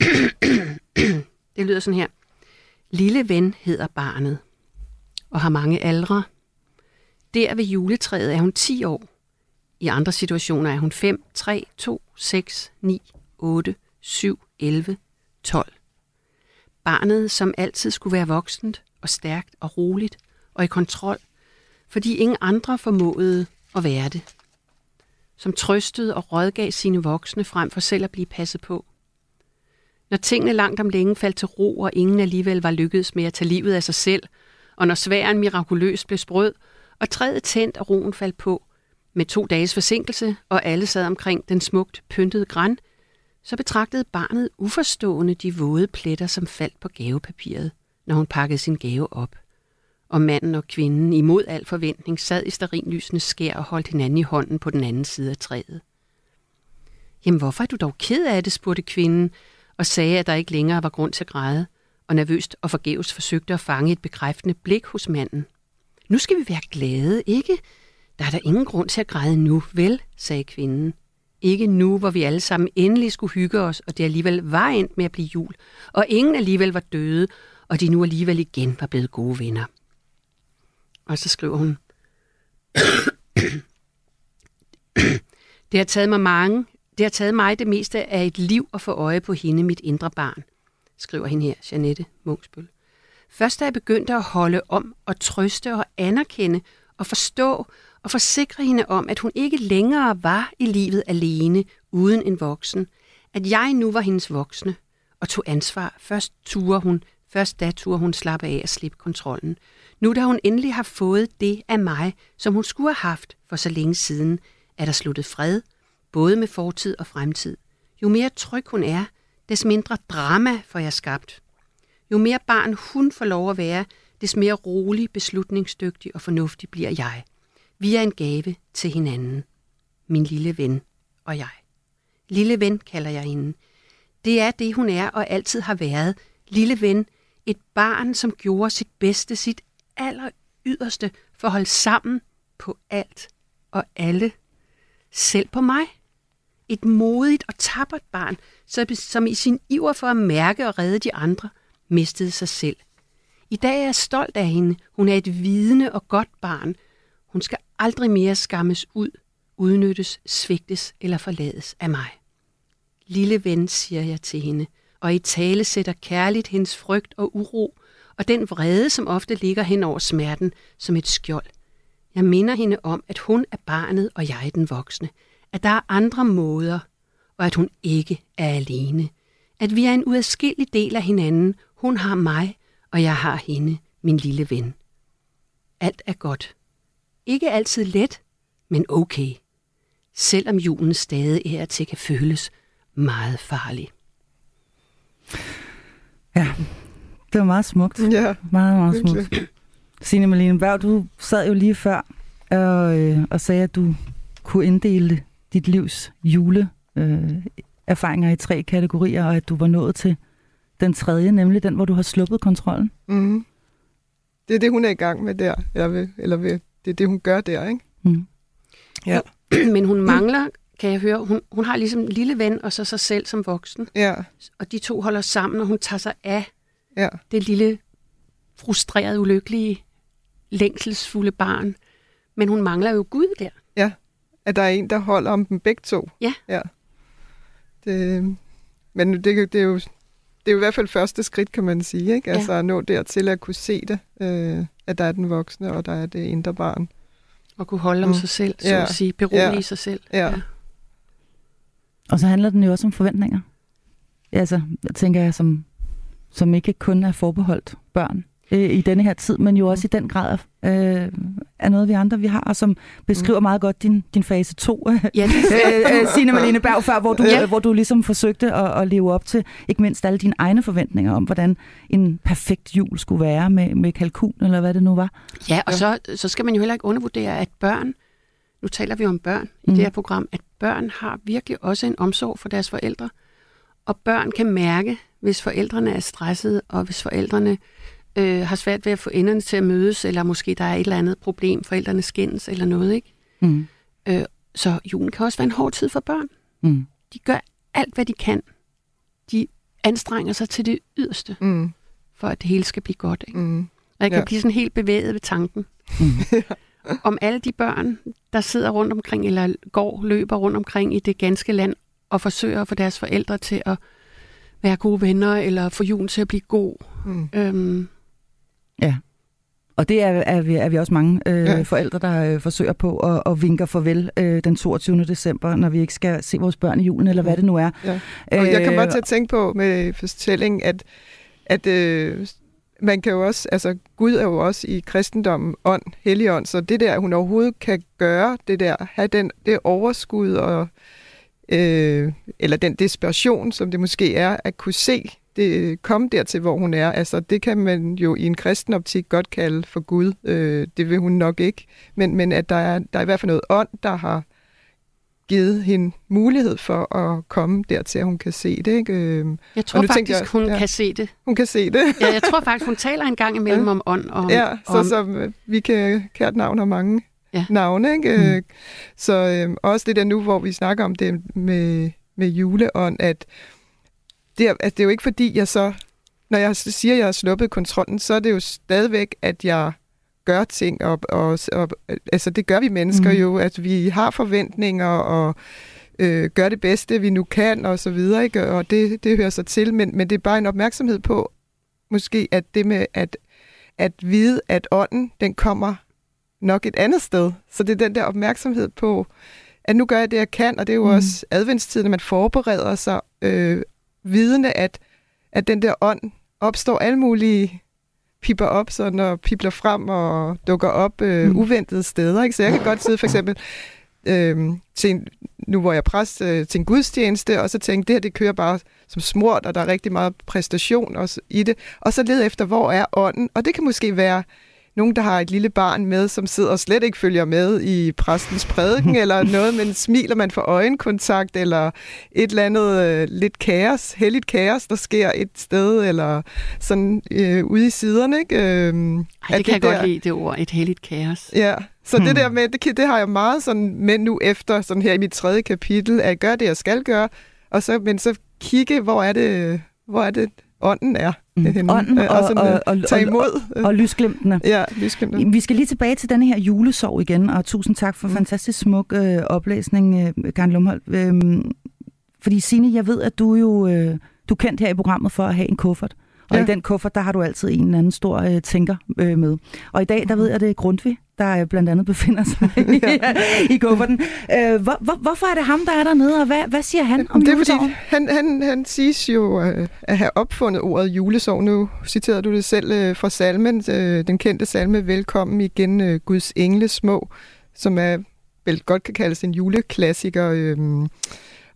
*clears throat* det lyder sådan her. Lille ven hedder barnet og har mange aldre. Der ved juletræet er hun 10 år. I andre situationer er hun 5, 3, 2, 6, 9, 8, 7, 11, 12. Barnet, som altid skulle være voksent og stærkt og roligt og i kontrol, fordi ingen andre formåede at være det. Som trøstede og rådgav sine voksne frem for selv at blive passet på – når tingene langt om længe faldt til ro, og ingen alligevel var lykkedes med at tage livet af sig selv, og når sværen mirakuløst blev sprød, og træet tændt og roen faldt på, med to dages forsinkelse, og alle sad omkring den smukt pyntede græn, så betragtede barnet uforstående de våde pletter, som faldt på gavepapiret, når hun pakkede sin gave op. Og manden og kvinden imod al forventning sad i starinlysende skær og holdt hinanden i hånden på den anden side af træet. Jamen, hvorfor er du dog ked af det, spurgte kvinden, og sagde, at der ikke længere var grund til at græde, og nervøst og forgæves forsøgte at fange et bekræftende blik hos manden. Nu skal vi være glade, ikke? Der er der ingen grund til at græde nu, vel, sagde kvinden. Ikke nu, hvor vi alle sammen endelig skulle hygge os, og det alligevel var endt med at blive jul, og ingen alligevel var døde, og de nu alligevel igen var blevet gode venner. Og så skriver hun, Det har taget mig mange, det har taget mig det meste af et liv at få øje på hende, mit indre barn, skriver hende her, Janette Mungsbøl. Først da jeg begyndte at holde om og trøste og anerkende og forstå og forsikre hende om, at hun ikke længere var i livet alene uden en voksen, at jeg nu var hendes voksne og tog ansvar. Først turde hun, først da turde hun slappe af og slippe kontrollen. Nu da hun endelig har fået det af mig, som hun skulle have haft for så længe siden, er der sluttet fred både med fortid og fremtid. Jo mere tryg hun er, des mindre drama får jeg skabt. Jo mere barn hun får lov at være, des mere rolig, beslutningsdygtig og fornuftig bliver jeg. Vi er en gave til hinanden. Min lille ven og jeg. Lille ven kalder jeg hende. Det er det, hun er og altid har været. Lille ven, et barn, som gjorde sit bedste, sit aller yderste for at holde sammen på alt og alle. Selv på mig. Et modigt og tappert barn, som i sin iver for at mærke og redde de andre, mistede sig selv. I dag er jeg stolt af hende. Hun er et vidende og godt barn. Hun skal aldrig mere skammes ud, udnyttes, svigtes eller forlades af mig. Lille ven, siger jeg til hende, og i tale sætter kærligt hendes frygt og uro, og den vrede, som ofte ligger hen over smerten som et skjold. Jeg minder hende om, at hun er barnet, og jeg er den voksne at der er andre måder, og at hun ikke er alene. At vi er en uadskillelig del af hinanden. Hun har mig, og jeg har hende, min lille ven. alt er godt. Ikke altid let, men okay. Selvom julen stadig er til kan føles meget farlig. Ja, det var meget smukt. Ja, Meget, meget virkelig. smukt. Signe Malene Berg, du sad jo lige før og, øh, og sagde, at du kunne inddele dit livs jule øh, erfaringer i tre kategorier, og at du var nået til den tredje, nemlig den, hvor du har sluppet kontrollen. Mm. Det er det, hun er i gang med der. Eller, ved, eller ved, det er det, hun gør der, ikke? Mm. Ja. *clears throat* Men hun mangler, kan jeg høre, hun, hun har ligesom en lille ven og så sig selv som voksen. Ja, Og de to holder sammen, og hun tager sig af ja. det lille frustrerede, ulykkelige, længselsfulde barn. Men hun mangler jo Gud der. At der er en, der holder om dem begge to. Ja. ja. Det, men det, det, er jo, det er jo i hvert fald første skridt, kan man sige. Ikke? Ja. Altså at nå dertil at kunne se det. Øh, at der er den voksne, og der er det indre barn. Og kunne holde om Mm. sig selv, så Ja. at sige. Berolige Ja. sig selv. Ja. Og så handler den jo også om forventninger. Ja, altså, jeg tænker jeg, som, som ikke kun er forbeholdt børn øh, i denne her tid, men jo også i den grad øh, er noget, vi andre vi har, og som beskriver meget godt din, din fase 2, øh, *laughs* Ja, *laughs* øh, Signe Malene Berg, før, hvor du, ja. hvor du ligesom forsøgte at, at leve op til ikke mindst alle dine egne forventninger om, hvordan en perfekt jul skulle være med, med kalkun, eller hvad det nu var. ja og Ja. så, så skal man jo heller ikke undervurdere, at børn, nu taler vi om børn i Mm. det her program, at børn har virkelig også en omsorg for deres forældre. Og børn kan mærke, hvis forældrene er stressede, og hvis forældrene øh, har svært ved at få enderne til at mødes, eller måske der er et eller andet problem, forældrene skændes eller noget, ikke? Mm. Så julen kan også være en hård tid for børn. Mm. De gør alt, hvad de kan. De anstrenger sig til det yderste, Mm. for at det hele skal blive godt. Ikke? Mm. Og jeg kan Ja. blive sådan helt bevæget ved tanken. Mm. *laughs* om alle de børn, der sidder rundt omkring, eller går, løber rundt omkring i det ganske land, og forsøger at få deres forældre til at være gode venner, eller få julen til at blive god. Mm. Øhm, Og det er, er, vi, er vi også mange øh, Ja. ja. forældre, der øh, forsøger på at, at vinke farvel øh, den 22. december, når vi ikke skal se vores børn i julen, eller hvad det nu er. Ja. Og jeg kan Øh, bare til at tænke på med fortællingen, at, at øh, man kan jo også, altså Gud er jo også i kristendommen ånd, helligånd, så det der, hun overhovedet kan gøre, det der, have den, det overskud og øh, eller den desperation, som det måske er, at kunne se det komme dertil, hvor hun er. Altså, det kan man jo i en kristen optik godt kalde for Gud. Øh, det vil hun nok ikke. Men, men at der er, der er i hvert fald noget ånd, der har givet hende mulighed for at komme dertil, at hun kan se det. Ikke? Øh, jeg tror faktisk, jeg- hun ja. kan se det. hun kan se det. Ja, jeg tror faktisk, hun taler en gang imellem Ja. om ånd. Og, Ja, så om, som øh, vi kan kært navn har mange Ja. navne. Ikke? Mm. Så øh, også det der nu, hvor vi snakker om det med, med juleånd, at det, er, at det er jo ikke fordi, jeg så, når jeg siger, at jeg har sluppet kontrollen, så er det jo stadigvæk, at jeg gør ting, og, og, og altså det gør vi mennesker mm. jo, at vi har forventninger, og øh, gør det bedste, vi nu kan, og så videre, ikke? og det, det hører sig til, men, men det er bare en opmærksomhed på, måske, at det med at, at vide, at ånden, den kommer nok et andet sted. Så det er den der opmærksomhed på, at nu gør jeg det, jeg kan, og det er jo Mm. også adventstiden, at man forbereder sig øh, vidende, at, at den der ånd opstår alle mulige pipper op, sådan, og pipler frem og dukker op øh, Mm. mm. uventede steder. Ikke? Så jeg kan godt sidde for eksempel øh, til en, nu hvor jeg præst øh, til en gudstjeneste, og så tænke, det her det kører bare som smurt, og der er rigtig meget præstation også i det. Og så lede efter, hvor er ånden? Og det kan måske være nogen, der har et lille barn med, som sidder og slet ikke følger med i præstens prædiken, *laughs* eller noget, men smiler man for øjenkontakt, eller et eller andet øh, lidt kaos, heldigt kaos, der sker et sted, eller sådan øh, ude i siderne. Ikke? Øh, Ej, det kan jeg der- godt lide, det ord, et helligt kaos. Ja, så Hmm. det der med, det, det har jeg meget sådan med nu efter, sådan her i mit tredje kapitel, at gøre det, jeg skal gøre, og så, men så kigge, hvor er det, hvor er det ånden er. Mm. Ånden Øh, og, sådan, og, øh, og, tage og, imod. og, og lysglimtene. ja, lysglimter. Vi skal lige tilbage til denne her julesorg igen, og tusind tak for Mm. fantastisk smuk øh, oplæsning, øh, Karen Lumholdt. Øhm, fordi Signe, jeg ved, at du jo øh, du er kendt her i programmet for at have en kuffert. Og Ja. i den kuffert, der har du altid en eller anden stor øh, tænker øh, med. Og i dag, der ved jeg, det er Grundtvig, der blandt andet befinder sig *laughs* i, i kufferten. Øh, hvor, hvor, hvorfor er det ham, der er dernede, og hvad, hvad siger han om Det er julesorgen? fordi, han, han, han siges jo øh, at have opfundet ordet julesorg. Nu citerede du det selv øh, fra salmen, øh, den kendte salme, Velkommen igen, øh, Guds engle små, som er vel godt kan kaldes en juleklassiker. Øh,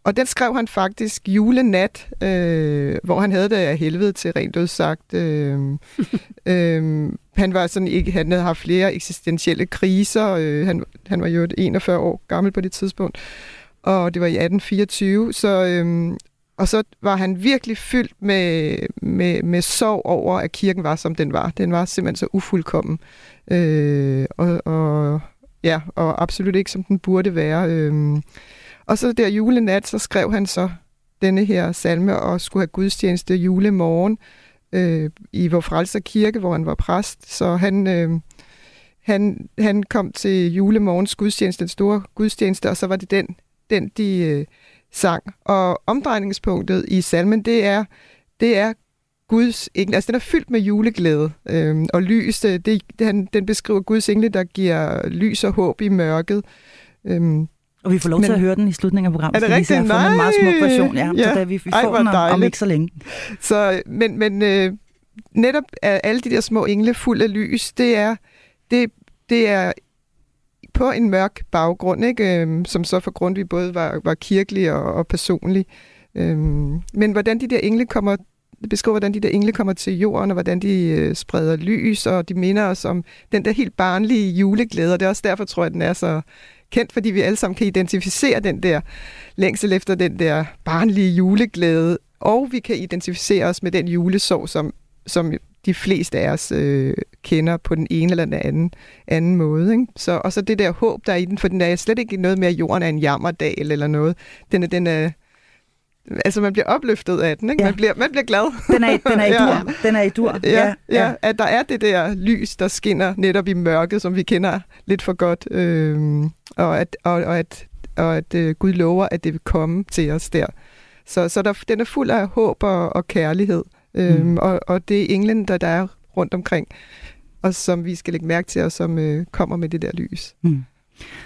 og den skrev han faktisk julenat, øh, hvor han havde det af helvede til rent ud sagt. Øh, *laughs* øh, han var sådan ikke, han havde haft flere eksistentielle kriser. Øh, han, han var jo 41 år gammel på det tidspunkt, og det var i 1824. Så, øh, og så var han virkelig fyldt med, med, med sorg over, at kirken var, som den var. Den var simpelthen så ufuldkommen. Øh, og, og, ja, og absolut ikke, som den burde være. Øh, og så der julenat, så skrev han så denne her salme og skulle have gudstjeneste julemorgen øh, i vor frelser kirke, hvor han var præst. Så han, øh, han, han kom til julemorgens gudstjeneste, den store gudstjeneste, og så var det den, den de øh, sang. Og omdrejningspunktet i salmen, det er, det er Guds engle. Altså, den er fyldt med juleglæde øh, og lys. Det, det, han, den beskriver Guds engle, der giver lys og håb i mørket. Øh, og vi får lov Men- til at høre den i slutningen af programmet. Er det rigtigt? Fundet en meget smuk Nej! version. Ja, Ja. så da vi, vi Ej, får den om, om ikke så længe. Så, men men øh, netop er alle de der små engle fuld af lys, det er, det, det er på en mørk baggrund, ikke? Øhm, som så for vi både var, var kirkelig og, og personlig. Øhm, men hvordan de der engle kommer beskriver, hvordan de der engle kommer til jorden, og hvordan de øh, spreder lys, og de minder os om den der helt barnlige juleglæde, og det er også derfor, tror jeg, den er så kendt, fordi vi alle sammen kan identificere den der længsel efter den der barnlige juleglæde, og vi kan identificere os med den julesorg, som, som de fleste af os øh, kender på den ene eller den anden, anden måde. Ikke? Så, og så det der håb, der er i den, for den er slet ikke noget med, at jorden er en jammerdal eller noget. Den er, den er, altså man bliver opløftet af den, ikke? Ja. Man, bliver, man bliver glad. Den er, den er i *laughs* Ja. dur. Den er i dur. Ja, ja, ja, at der er det der lys, der skinner netop i mørket, som vi kender lidt for godt, øhm, og at, og, og at, og at øh, Gud lover, at det vil komme til os der. Så, så der, den er fuld af håb og, og kærlighed, øhm, Mm. og, og det er englen, der, der er rundt omkring, og som vi skal lægge mærke til, og som øh, kommer med det der lys. Mm.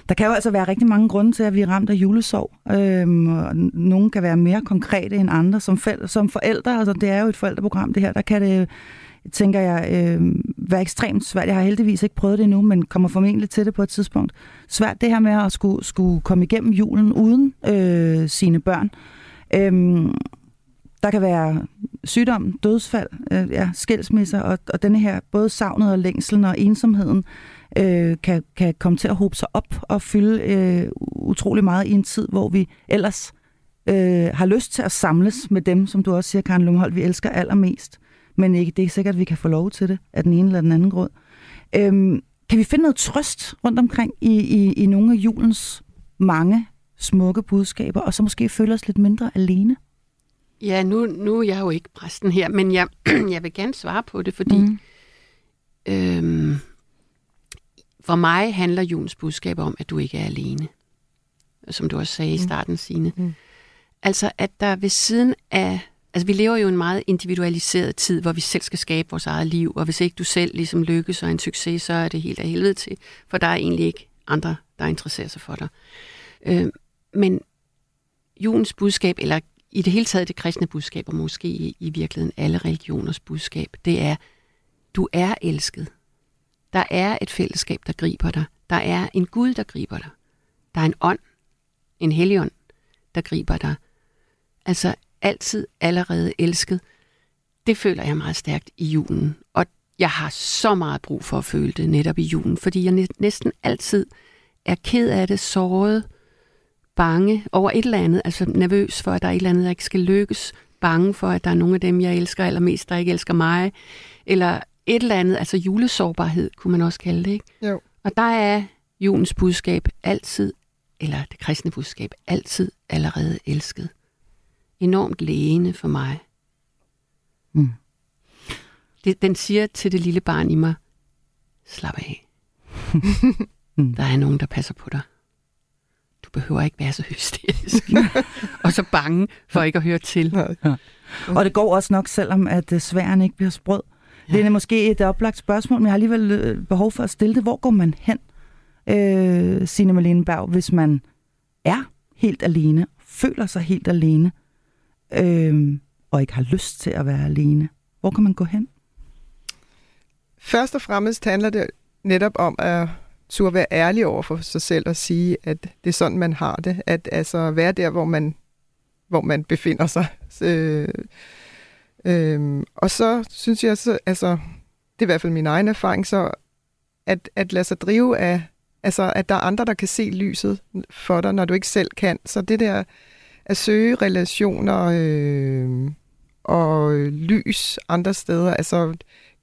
Der kan jo altså være rigtig mange grunde til, at vi er ramt af julesorg. Øhm, og nogle kan være mere konkrete end andre. Som, fel- som forældre, altså det er jo et forældreprogram det her, der kan det, tænker jeg, øh, være ekstremt svært. Jeg har heldigvis ikke prøvet det endnu, men kommer formentlig til det på et tidspunkt. Svært det her med at skulle, skulle komme igennem julen uden øh, sine børn. Øhm, der kan være sygdom, dødsfald, øh, ja, skilsmisser, og, og denne her, både savnet og længselen og ensomheden, øh, kan, kan komme til at hobe sig op og fylde øh, utrolig meget i en tid, hvor vi ellers øh, har lyst til at samles med dem, som du også siger, Karen Lumholdt, vi elsker allermest. Men ikke, det er ikke sikkert, at vi kan få lov til det af den ene eller den anden grund. Øhm, kan vi finde noget trøst rundt omkring i, i, i nogle af julens mange smukke budskaber, og så måske føle os lidt mindre alene? Ja, nu, nu er jeg jo ikke præsten her, men jeg, *clears throat* jeg vil gerne svare på det, fordi Mm. øhm, for mig handler julens budskab om, at du ikke er alene. Som du også sagde i starten, Signe. Mm. Altså, at der ved siden af... Altså, vi lever jo en meget individualiseret tid, hvor vi selv skal skabe vores eget liv, og hvis ikke du selv ligesom lykkes og er en succes, så er det helt af helvede til, for der er egentlig ikke andre, der interesserer sig for dig. Øh, men julens budskab, eller i det hele taget det kristne budskab, og måske i, i virkeligheden alle religioners budskab, det er, du er elsket. Der er et fællesskab, der griber dig. Der er en Gud, der griber dig. Der er en ånd, en helligånd, der griber dig. Altså altid allerede elsket. Det føler jeg meget stærkt i julen. Og jeg har så meget brug for at føle det netop i julen, fordi jeg næsten altid er ked af det, såret, bange over et eller andet, altså nervøs for, at der er et eller andet, der ikke skal lykkes, bange for, at der er nogle af dem, jeg elsker allermest, der ikke elsker mig, eller et eller andet, altså julesårbarhed, kunne man også kalde det, ikke? Jo. Og der er julens budskab altid, eller det kristne budskab, altid allerede elsket. Enormt lægende for mig. Mm. Det, den siger til det lille barn i mig, slap af. *laughs* Mm. Der er nogen, der passer på dig. Du behøver ikke være så hysterisk. *laughs* og så bange for ikke at høre til. Nej. Og det går også nok, selvom at øh, sværen ikke bliver sprød. *laughs* Det er måske et oplagt spørgsmål, men jeg har alligevel øh, behov for at stille det. Hvor går man hen, øh, Signe Malene Berg, hvis man er helt alene, føler sig helt alene, øh, og ikke har lyst til at være alene? Hvor kan man gå hen? Først og fremmest handler det netop om at turde være ærlig over for sig selv og sige, at det er sådan, man har det. At altså være der, hvor man, hvor man befinder sig. Øh, Øhm, og så synes jeg, så, altså, det er i hvert fald min egen erfaring, så at, at lade sig drive af, altså at der er andre, der kan se lyset for dig, når du ikke selv kan. Så det der at søge relationer øh, og lys andre steder, altså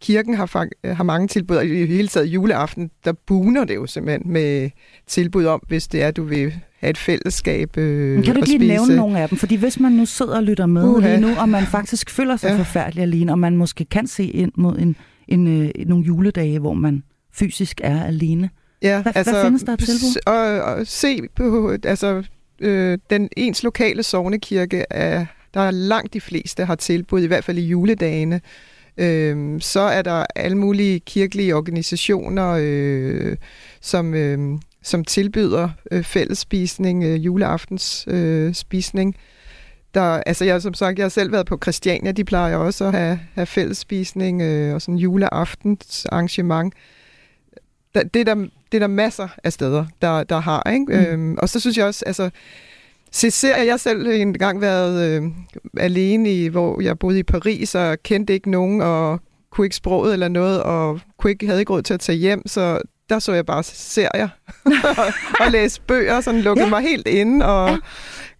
kirken har, har mange tilbud, og i hele taget juleaften, der buner det jo simpelthen med tilbud om, hvis det er, du vil have et fællesskab øh, Kan du lige spise. nævne nogle af dem? Fordi hvis man nu sidder og lytter med Uha. lige nu, og man faktisk føler sig Ja. forfærdelig alene, og man måske kan se ind mod en, en, øh, nogle juledage, hvor man fysisk er alene. Ja, Hvad- hvad findes der tilbud? Og, og se på, altså, øh, den ens lokale sovnekirke, er, der er langt de fleste har tilbud, i hvert fald i juledagene. Øhm, så er der alle mulige kirkelige organisationer, øh, som, øh, som tilbyder øh, fællesspisning, øh, juleaftens øh, spisning. Der, altså jeg, som sagt, jeg har selv været på Christiania, de plejer også at have, have fællesspisning øh, og sådan juleaftens arrangement. Der, det, er der, det er der masser af steder, der, der har. Ikke? Mm. Øhm, og så synes jeg også, altså, se serier, jeg har selv en gang været øh, alene, i, hvor jeg boede i Paris, og kendte ikke nogen, og kunne ikke sproget eller noget, og kunne ikke, havde ikke råd til at tage hjem, så der så jeg bare serier *laughs* og læste bøger, sådan lukkede Ja. ja. mig helt inde, og Ja. ja.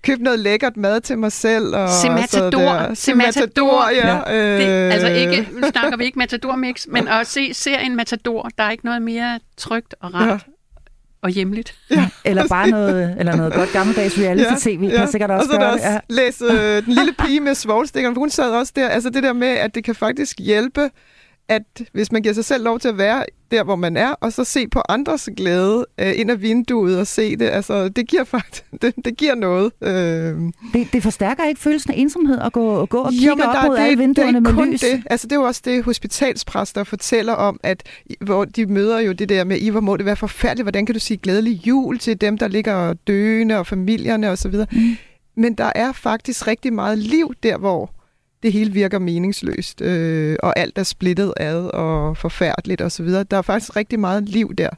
købte noget lækkert mad til mig selv. Og Se Matador. Se Matador, ja. Det, Øh, altså ikke, nu snakker vi ikke Matador Mix, men at se serien Matador, der er ikke noget mere trygt og rart Ja. Ja. og hjemligt. Eller bare noget, eller noget godt gammeldags reality-tv, ja, kan sikkert også og så der gøre også det. Ja. læse øh, den lille pige med svovlstikkerne, for hun sad også der. Altså det der med, at det kan faktisk hjælpe, at hvis man giver sig selv lov til at være der, hvor man er, og så se på andres glæde øh, ind ad vinduet og se det, altså det giver faktisk, *laughs* det, det giver noget. Øh, Det, det forstærker ikke følelsen af ensomhed at gå, gå og kigge Jo, men op der, mod det, alle vinduerne det er med kun lys. Det. Altså, det er jo også det, hospitalspræster fortæller om, at hvor de møder jo det der med, i hvor må det være forfærdeligt, hvordan kan du sige glædelig jul til dem, der ligger døende og familierne osv. Mm. Men der er faktisk rigtig meget liv der, hvor det hele virker meningsløst, øh, og alt er splittet ad og forfærdeligt osv. Der er faktisk rigtig meget liv der.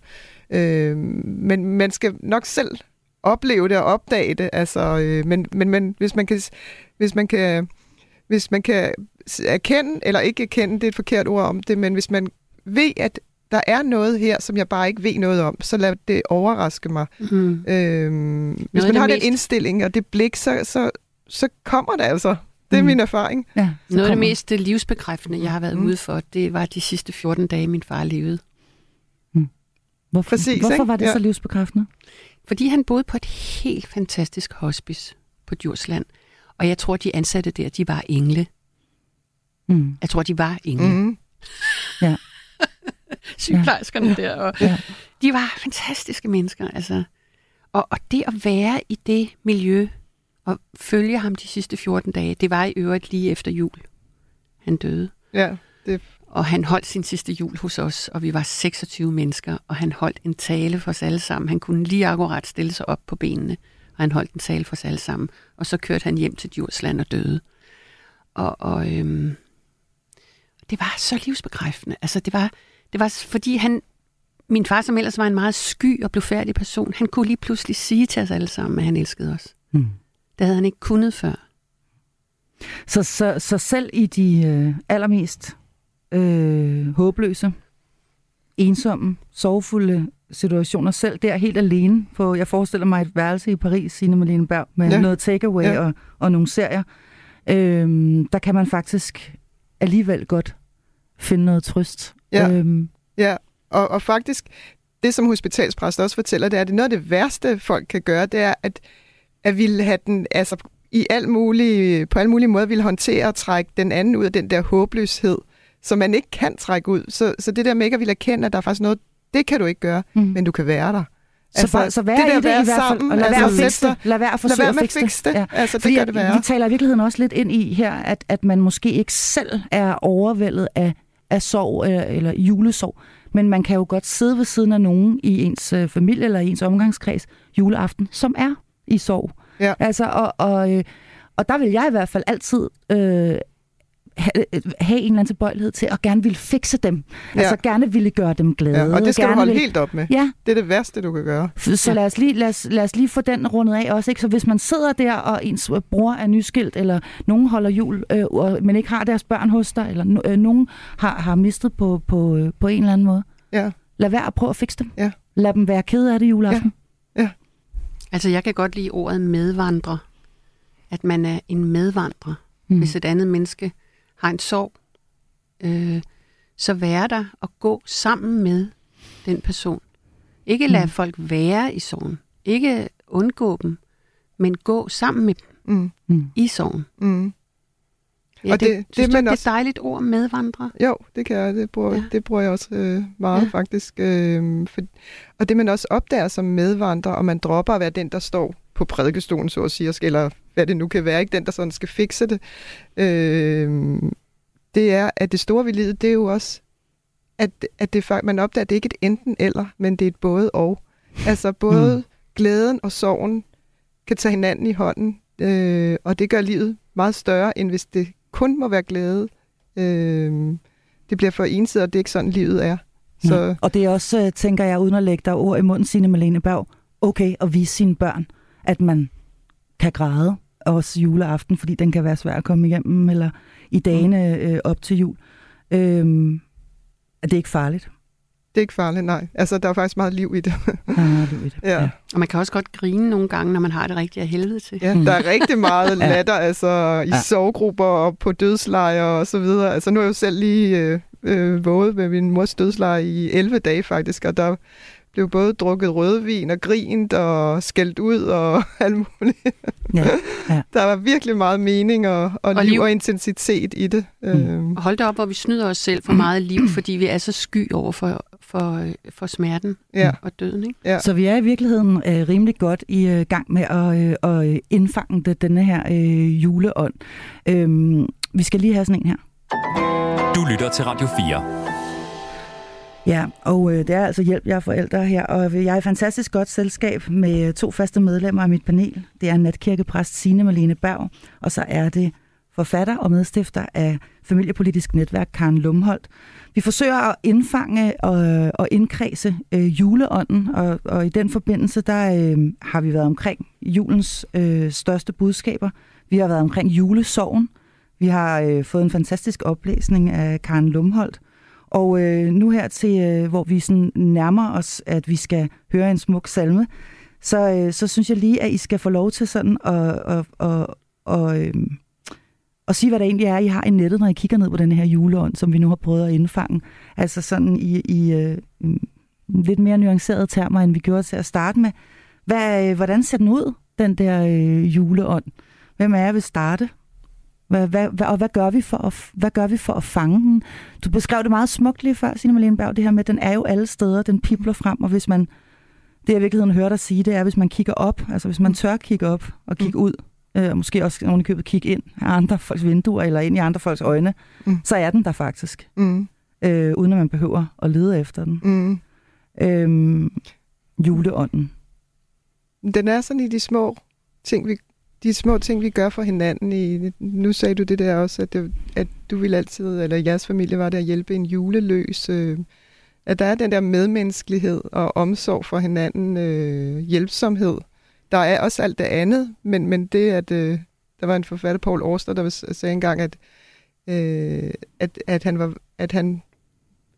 Øh, men man skal nok selv opleve det og opdage det. Altså, øh, men, men, men hvis man kan, hvis man kan, hvis man kan erkende, eller ikke erkende, det er et forkert ord om det, men hvis man ved, at der er noget her, som jeg bare ikke ved noget om, så lad det overraske mig. Mm. Øhm, hvis af man har den mest- indstilling og det blik, så, så, så kommer det altså. Det er Mm. min erfaring. Ja, Noget af det mest livsbekræftende, jeg har været Mm. ude for, det var de sidste 14 dage, min far levede. Hvorfor, Præcis, hvorfor ikke? var det Ja. så livsbekræftende? Fordi han boede på et helt fantastisk hospice på Djursland. Og jeg tror, de ansatte der, de var engle. Mm. Jeg tror, de var engle. Mm. Mm. *laughs* Sygeplejerskerne ja. der. Og Ja. De var fantastiske mennesker. Altså. Og, og det at være i det miljø og følge ham de sidste 14 dage, det var i øvrigt lige efter jul. Han døde. Ja, det, Og han holdt sin sidste jul hos os, og vi var 26 mennesker, og han holdt en tale for os alle sammen. Han kunne lige akkurat stille sig op på benene, og han holdt en tale for os alle sammen. Og så kørte han hjem til Djursland og døde. Og, og øhm, det var så livsbekræftende. Altså, det var, det var fordi han, min far, som ellers var en meget sky og blufærdig person, han kunne lige pludselig sige til os alle sammen, at han elskede os. Mm. Det havde han ikke kunnet før. Så, så, så selv i de øh, allermest øh, håbløse, ensomme, sorgfulde situationer, selv der helt alene, på, jeg forestiller mig et værelse i Paris, Signe Malene Berg, med ja. Noget takeaway ja. Og, og nogle serier, øh, der kan man faktisk alligevel godt finde noget trøst. Ja. Øhm, ja. Og, og faktisk, det som hospitalspræster også fortæller, det er, at det noget af det værste, folk kan gøre, det er, at, at ville have den, altså i al mulig, på alle mulige måder ville håndtere og trække den anden ud af den der håbløshed, som man ikke kan trække ud. Så, så det der med ikke at ville erkende, at der er faktisk noget, det kan du ikke gøre, mm. men du kan være der. Så, altså, så vær det der i det være i hvert fald, sammen, og lad være altså at fikse det. Lad være at Lad forsøge være at med at fikse fikse det. Ja. Altså, det Fordi det være. vi taler i virkeligheden også lidt ind i her, at, at man måske ikke selv er overvældet af af sorg eller, eller julesorg. Men man kan jo godt sidde ved siden af nogen i ens øh, familie eller i ens omgangskreds juleaften, som er i sorg. Ja. Altså, og, og, øh, og der vil jeg i hvert fald altid øh, have, have en eller anden tilbøjelighed til at gerne ville fikse dem. Ja. Altså gerne ville gøre dem glade. Ja, og det skal gerne du holde ville... helt op med. Ja, Det er det værste, du kan gøre. så lad os, lige, lad, os, lad os lige få den rundet af også. Ikke? Så hvis man sidder der, og ens bror er nyskilt, eller nogen holder jul, øh, og, men ikke har deres børn hos dig, eller øh, nogen har, har mistet på, på, øh, på en eller anden måde, Ja. lad være at prøve at fikse dem. Ja. Lad dem være kede af det juleaften. Altså, jeg kan godt lide ordet medvandrer. At man er en medvandrer. Mm. Mm. Hvis et andet menneske har en sorg, øh, så være der og gå sammen med den person. Ikke lade Mm. mm. folk være i sorgen. Ikke undgå dem, men gå sammen med dem Mm. Mm. i sorgen. Mm. Ja, Og det, det- det, er man det også- er et dejligt ord, medvandrer. Jo, det kan jeg. Det bruger, ja. Det bruger jeg også øh, meget ja. Faktisk. Øh, for, og det man også opdager som medvandrer, og man dropper at være den, der står på prædikestolen, så at sige, eller hvad det nu kan være, ikke den, der sådan skal fikse det. Øh, det er, at det store ved livet, det er jo også, at, at det, man opdager, at det ikke er et enten eller, men det er et både og. Altså både mm. glæden og sorgen kan tage hinanden i hånden, øh, og det gør livet meget større, end hvis det kun må være glæde. Øh, det bliver for ensidigt, og det er ikke sådan, livet er. Så Så... Og det er også, øh, tænker jeg, uden at lægge dig ord i munden, Signe Malene Berg, okay at vise sine børn, at man kan græde også juleaften, fordi den kan være svær at komme igennem, eller i dagene øh, op til jul. Øhm, er det ikke farligt? Det er ikke farligt, nej. Altså, der er faktisk meget liv i det. Nej, nej, det er det. Ja. Og man kan også godt grine nogle gange, når man har det rigtige af helvede til. Ja, der er rigtig meget *laughs* Ja. latter, altså i Ja. sovegrupper og på dødslejre og så videre. Altså nu er jeg jo selv lige øh, øh, våget med min mors dødslejre i 11 dage faktisk, og der blev både drukket rødvin og grint og skældt ud og *laughs* alt muligt. Ja. Der var virkelig meget mening og, og, og liv liv. og intensitet i det. Mm. Øhm, Og hold da op, hvor vi snyder os selv for meget liv, *clears throat* fordi vi er så sky over for, for, øh, for smerten ja, og døden. Ikke? ja. Så vi er i virkeligheden øh, rimelig godt i øh, gang med at, øh, at indfange det, denne her øh, juleånd. Øhm, vi skal lige have sådan en her. Du lytter til Radio 4. Ja, og øh, det er altså hjælp, jeg er forældre her, og jeg er i fantastisk godt selskab med øh, to faste medlemmer af mit panel. Det er natkirkepræst Signe Malene Berg, og så er det forfatter og medstifter af Familiepolitisk Netværk Karen Lumholdt. Vi forsøger at indfange og, øh, og indkredse øh, juleånden, og, og i den forbindelse, der øh, har vi været omkring julens øh, største budskaber. Vi har været omkring julesorgen. Vi har øh, fået en fantastisk oplæsning af Karen Lumholdt. Og øh, nu her til, øh, hvor vi sådan nærmer os, at vi skal høre en smuk salme, så, øh, så synes jeg lige, at I skal få lov til sådan at, at, at, at, øh, at sige, hvad det egentlig er, I har i nettet, når I kigger ned på den her juleånd, som vi nu har prøvet at indfange. Altså sådan i, i øh, lidt mere nuancerede termer, end vi gjorde til at starte med. Hvad, øh, hvordan ser den ud, den der øh, juleånd? Hvem er jeg vil starte? Hvad, hvad, hvad, og hvad gør, vi for at, hvad gør vi for at fange den? Du beskrev det meget smukt lige før, Signe Malene Berg, det her med, at den er jo alle steder, den pipler frem, og hvis man, det jeg i virkeligheden hører dig sige, det er, hvis man kigger op, altså hvis man tør kigge op og kigge ud, øh, og måske også oven i købet kigge ind af andre folks vinduer, eller ind i andre folks øjne, Mm. så er den der faktisk, Mm, øh, uden at man behøver at lede efter den. mm. Øh, juleånden. Den er sådan i de små ting, vi, de små ting, vi gør for hinanden. I, nu sagde du det der også, at, det, at du vil altid, eller jeres familie var der at hjælpe en juleløs. Øh, at der er den der medmenneskelighed og omsorg for hinanden, øh, hjælpsomhed. Der er også alt det andet, men, men det, at øh, der var en forfatter, Paul Auster, der sagde engang, at, øh, at, at, han var, at, han,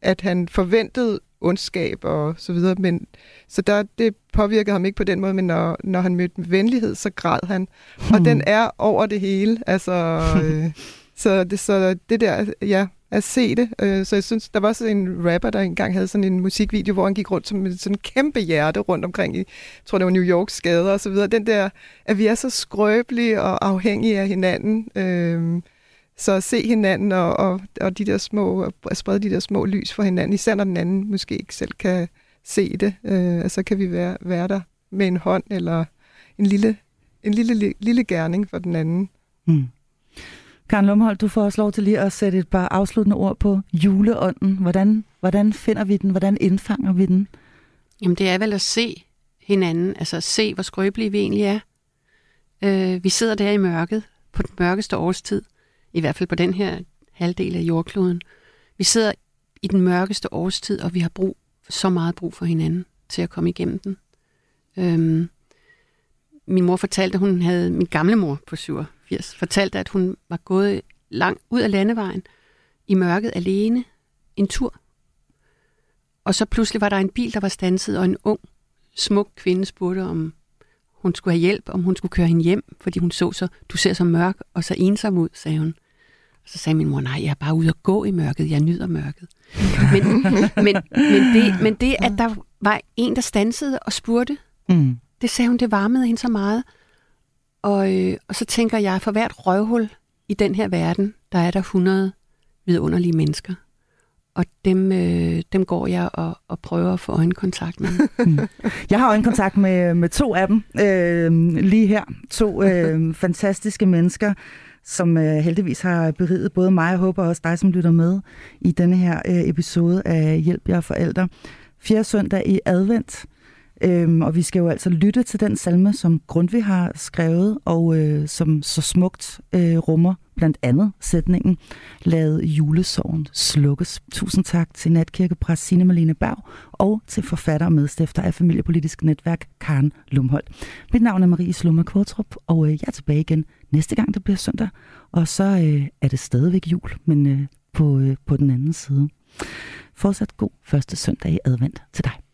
at han forventede ondskab og så videre, men så der, det påvirkede ham ikke på den måde, men når, når han mødte venlighed, så græd han. Og den er over det hele. Altså, øh, *laughs* så, det, så det der, ja, at se det. Øh, så jeg synes, der var også en rapper, der engang havde sådan en musikvideo, hvor han gik rundt som med sådan en kæmpe hjerte rundt omkring i, jeg tror det var New Yorks gader og så videre. Den der, at vi er så skrøbelige og afhængige af hinanden. Øh, så at se hinanden og, og, og de der små, at sprede de der små lys for hinanden, især når den anden måske ikke selv kan se det, øh, så kan vi være, være der med en hånd eller en lille, en lille, lille gerning for den anden. Mm. Karen Lumholdt, du får også lov til lige at sætte et par afsluttende ord på juleånden. Hvordan, hvordan finder vi den? Hvordan indfanger vi den? Jamen, det er vel at se hinanden, altså se, hvor skrøbelige vi egentlig er. Øh, vi sidder der i mørket, på den mørkeste årstid, i hvert fald på den her halvdel af jordkloden. Vi sidder i den mørkeste årstid, og vi har brug, så meget brug for hinanden til at komme igennem den. Øhm, min mor fortalte, at hun havde, min gamle mor på 87, fortalte, at hun var gået langt ud af landevejen i mørket alene en tur. Og så pludselig var der en bil, der var stanset, og en ung, smuk kvinde spurgte, om hun skulle have hjælp, om hun skulle køre hende hjem, fordi hun så så, du ser så mørk og så ensom ud, sagde hun. Så sagde min mor, nej, jeg er bare ude at gå i mørket, jeg nyder mørket. *laughs* Men, men, men, det, men det, at der var en, der stansede og spurgte, mm. det sagde hun, det varmede hende så meget. Og, øh, og så tænker jeg, for hvert røvhul i den her verden, der er der 100 vidunderlige mennesker. Og dem, øh, dem går jeg og, og prøver at få øjenkontakt med. *laughs* Mm. Jeg har øjenkontakt med, med to af dem øh, lige her. To øh, *laughs* fantastiske mennesker, som øh, heldigvis har beriget både mig og håber også dig, som lytter med i denne her øh, episode af Hjælp jer forældre. Fjerde søndag i advent. Øhm, og vi skal jo altså lytte til den salme, som Grundtvig har skrevet, og øh, som så smukt øh, rummer blandt andet sætningen, lad julesorgen slukkes. Tusind tak til natkirkepræst Signe Malene Berg og til forfatter og medstifter af Familiepolitisk Netværk, Karen Lumholdt. Mit navn er Marie Slummer Kvartrup, og øh, jeg er tilbage igen næste gang, det bliver søndag. Og så øh, er det stadigvæk jul, men øh, på, øh, på den anden side. Fortsat god første søndag i advent til dig.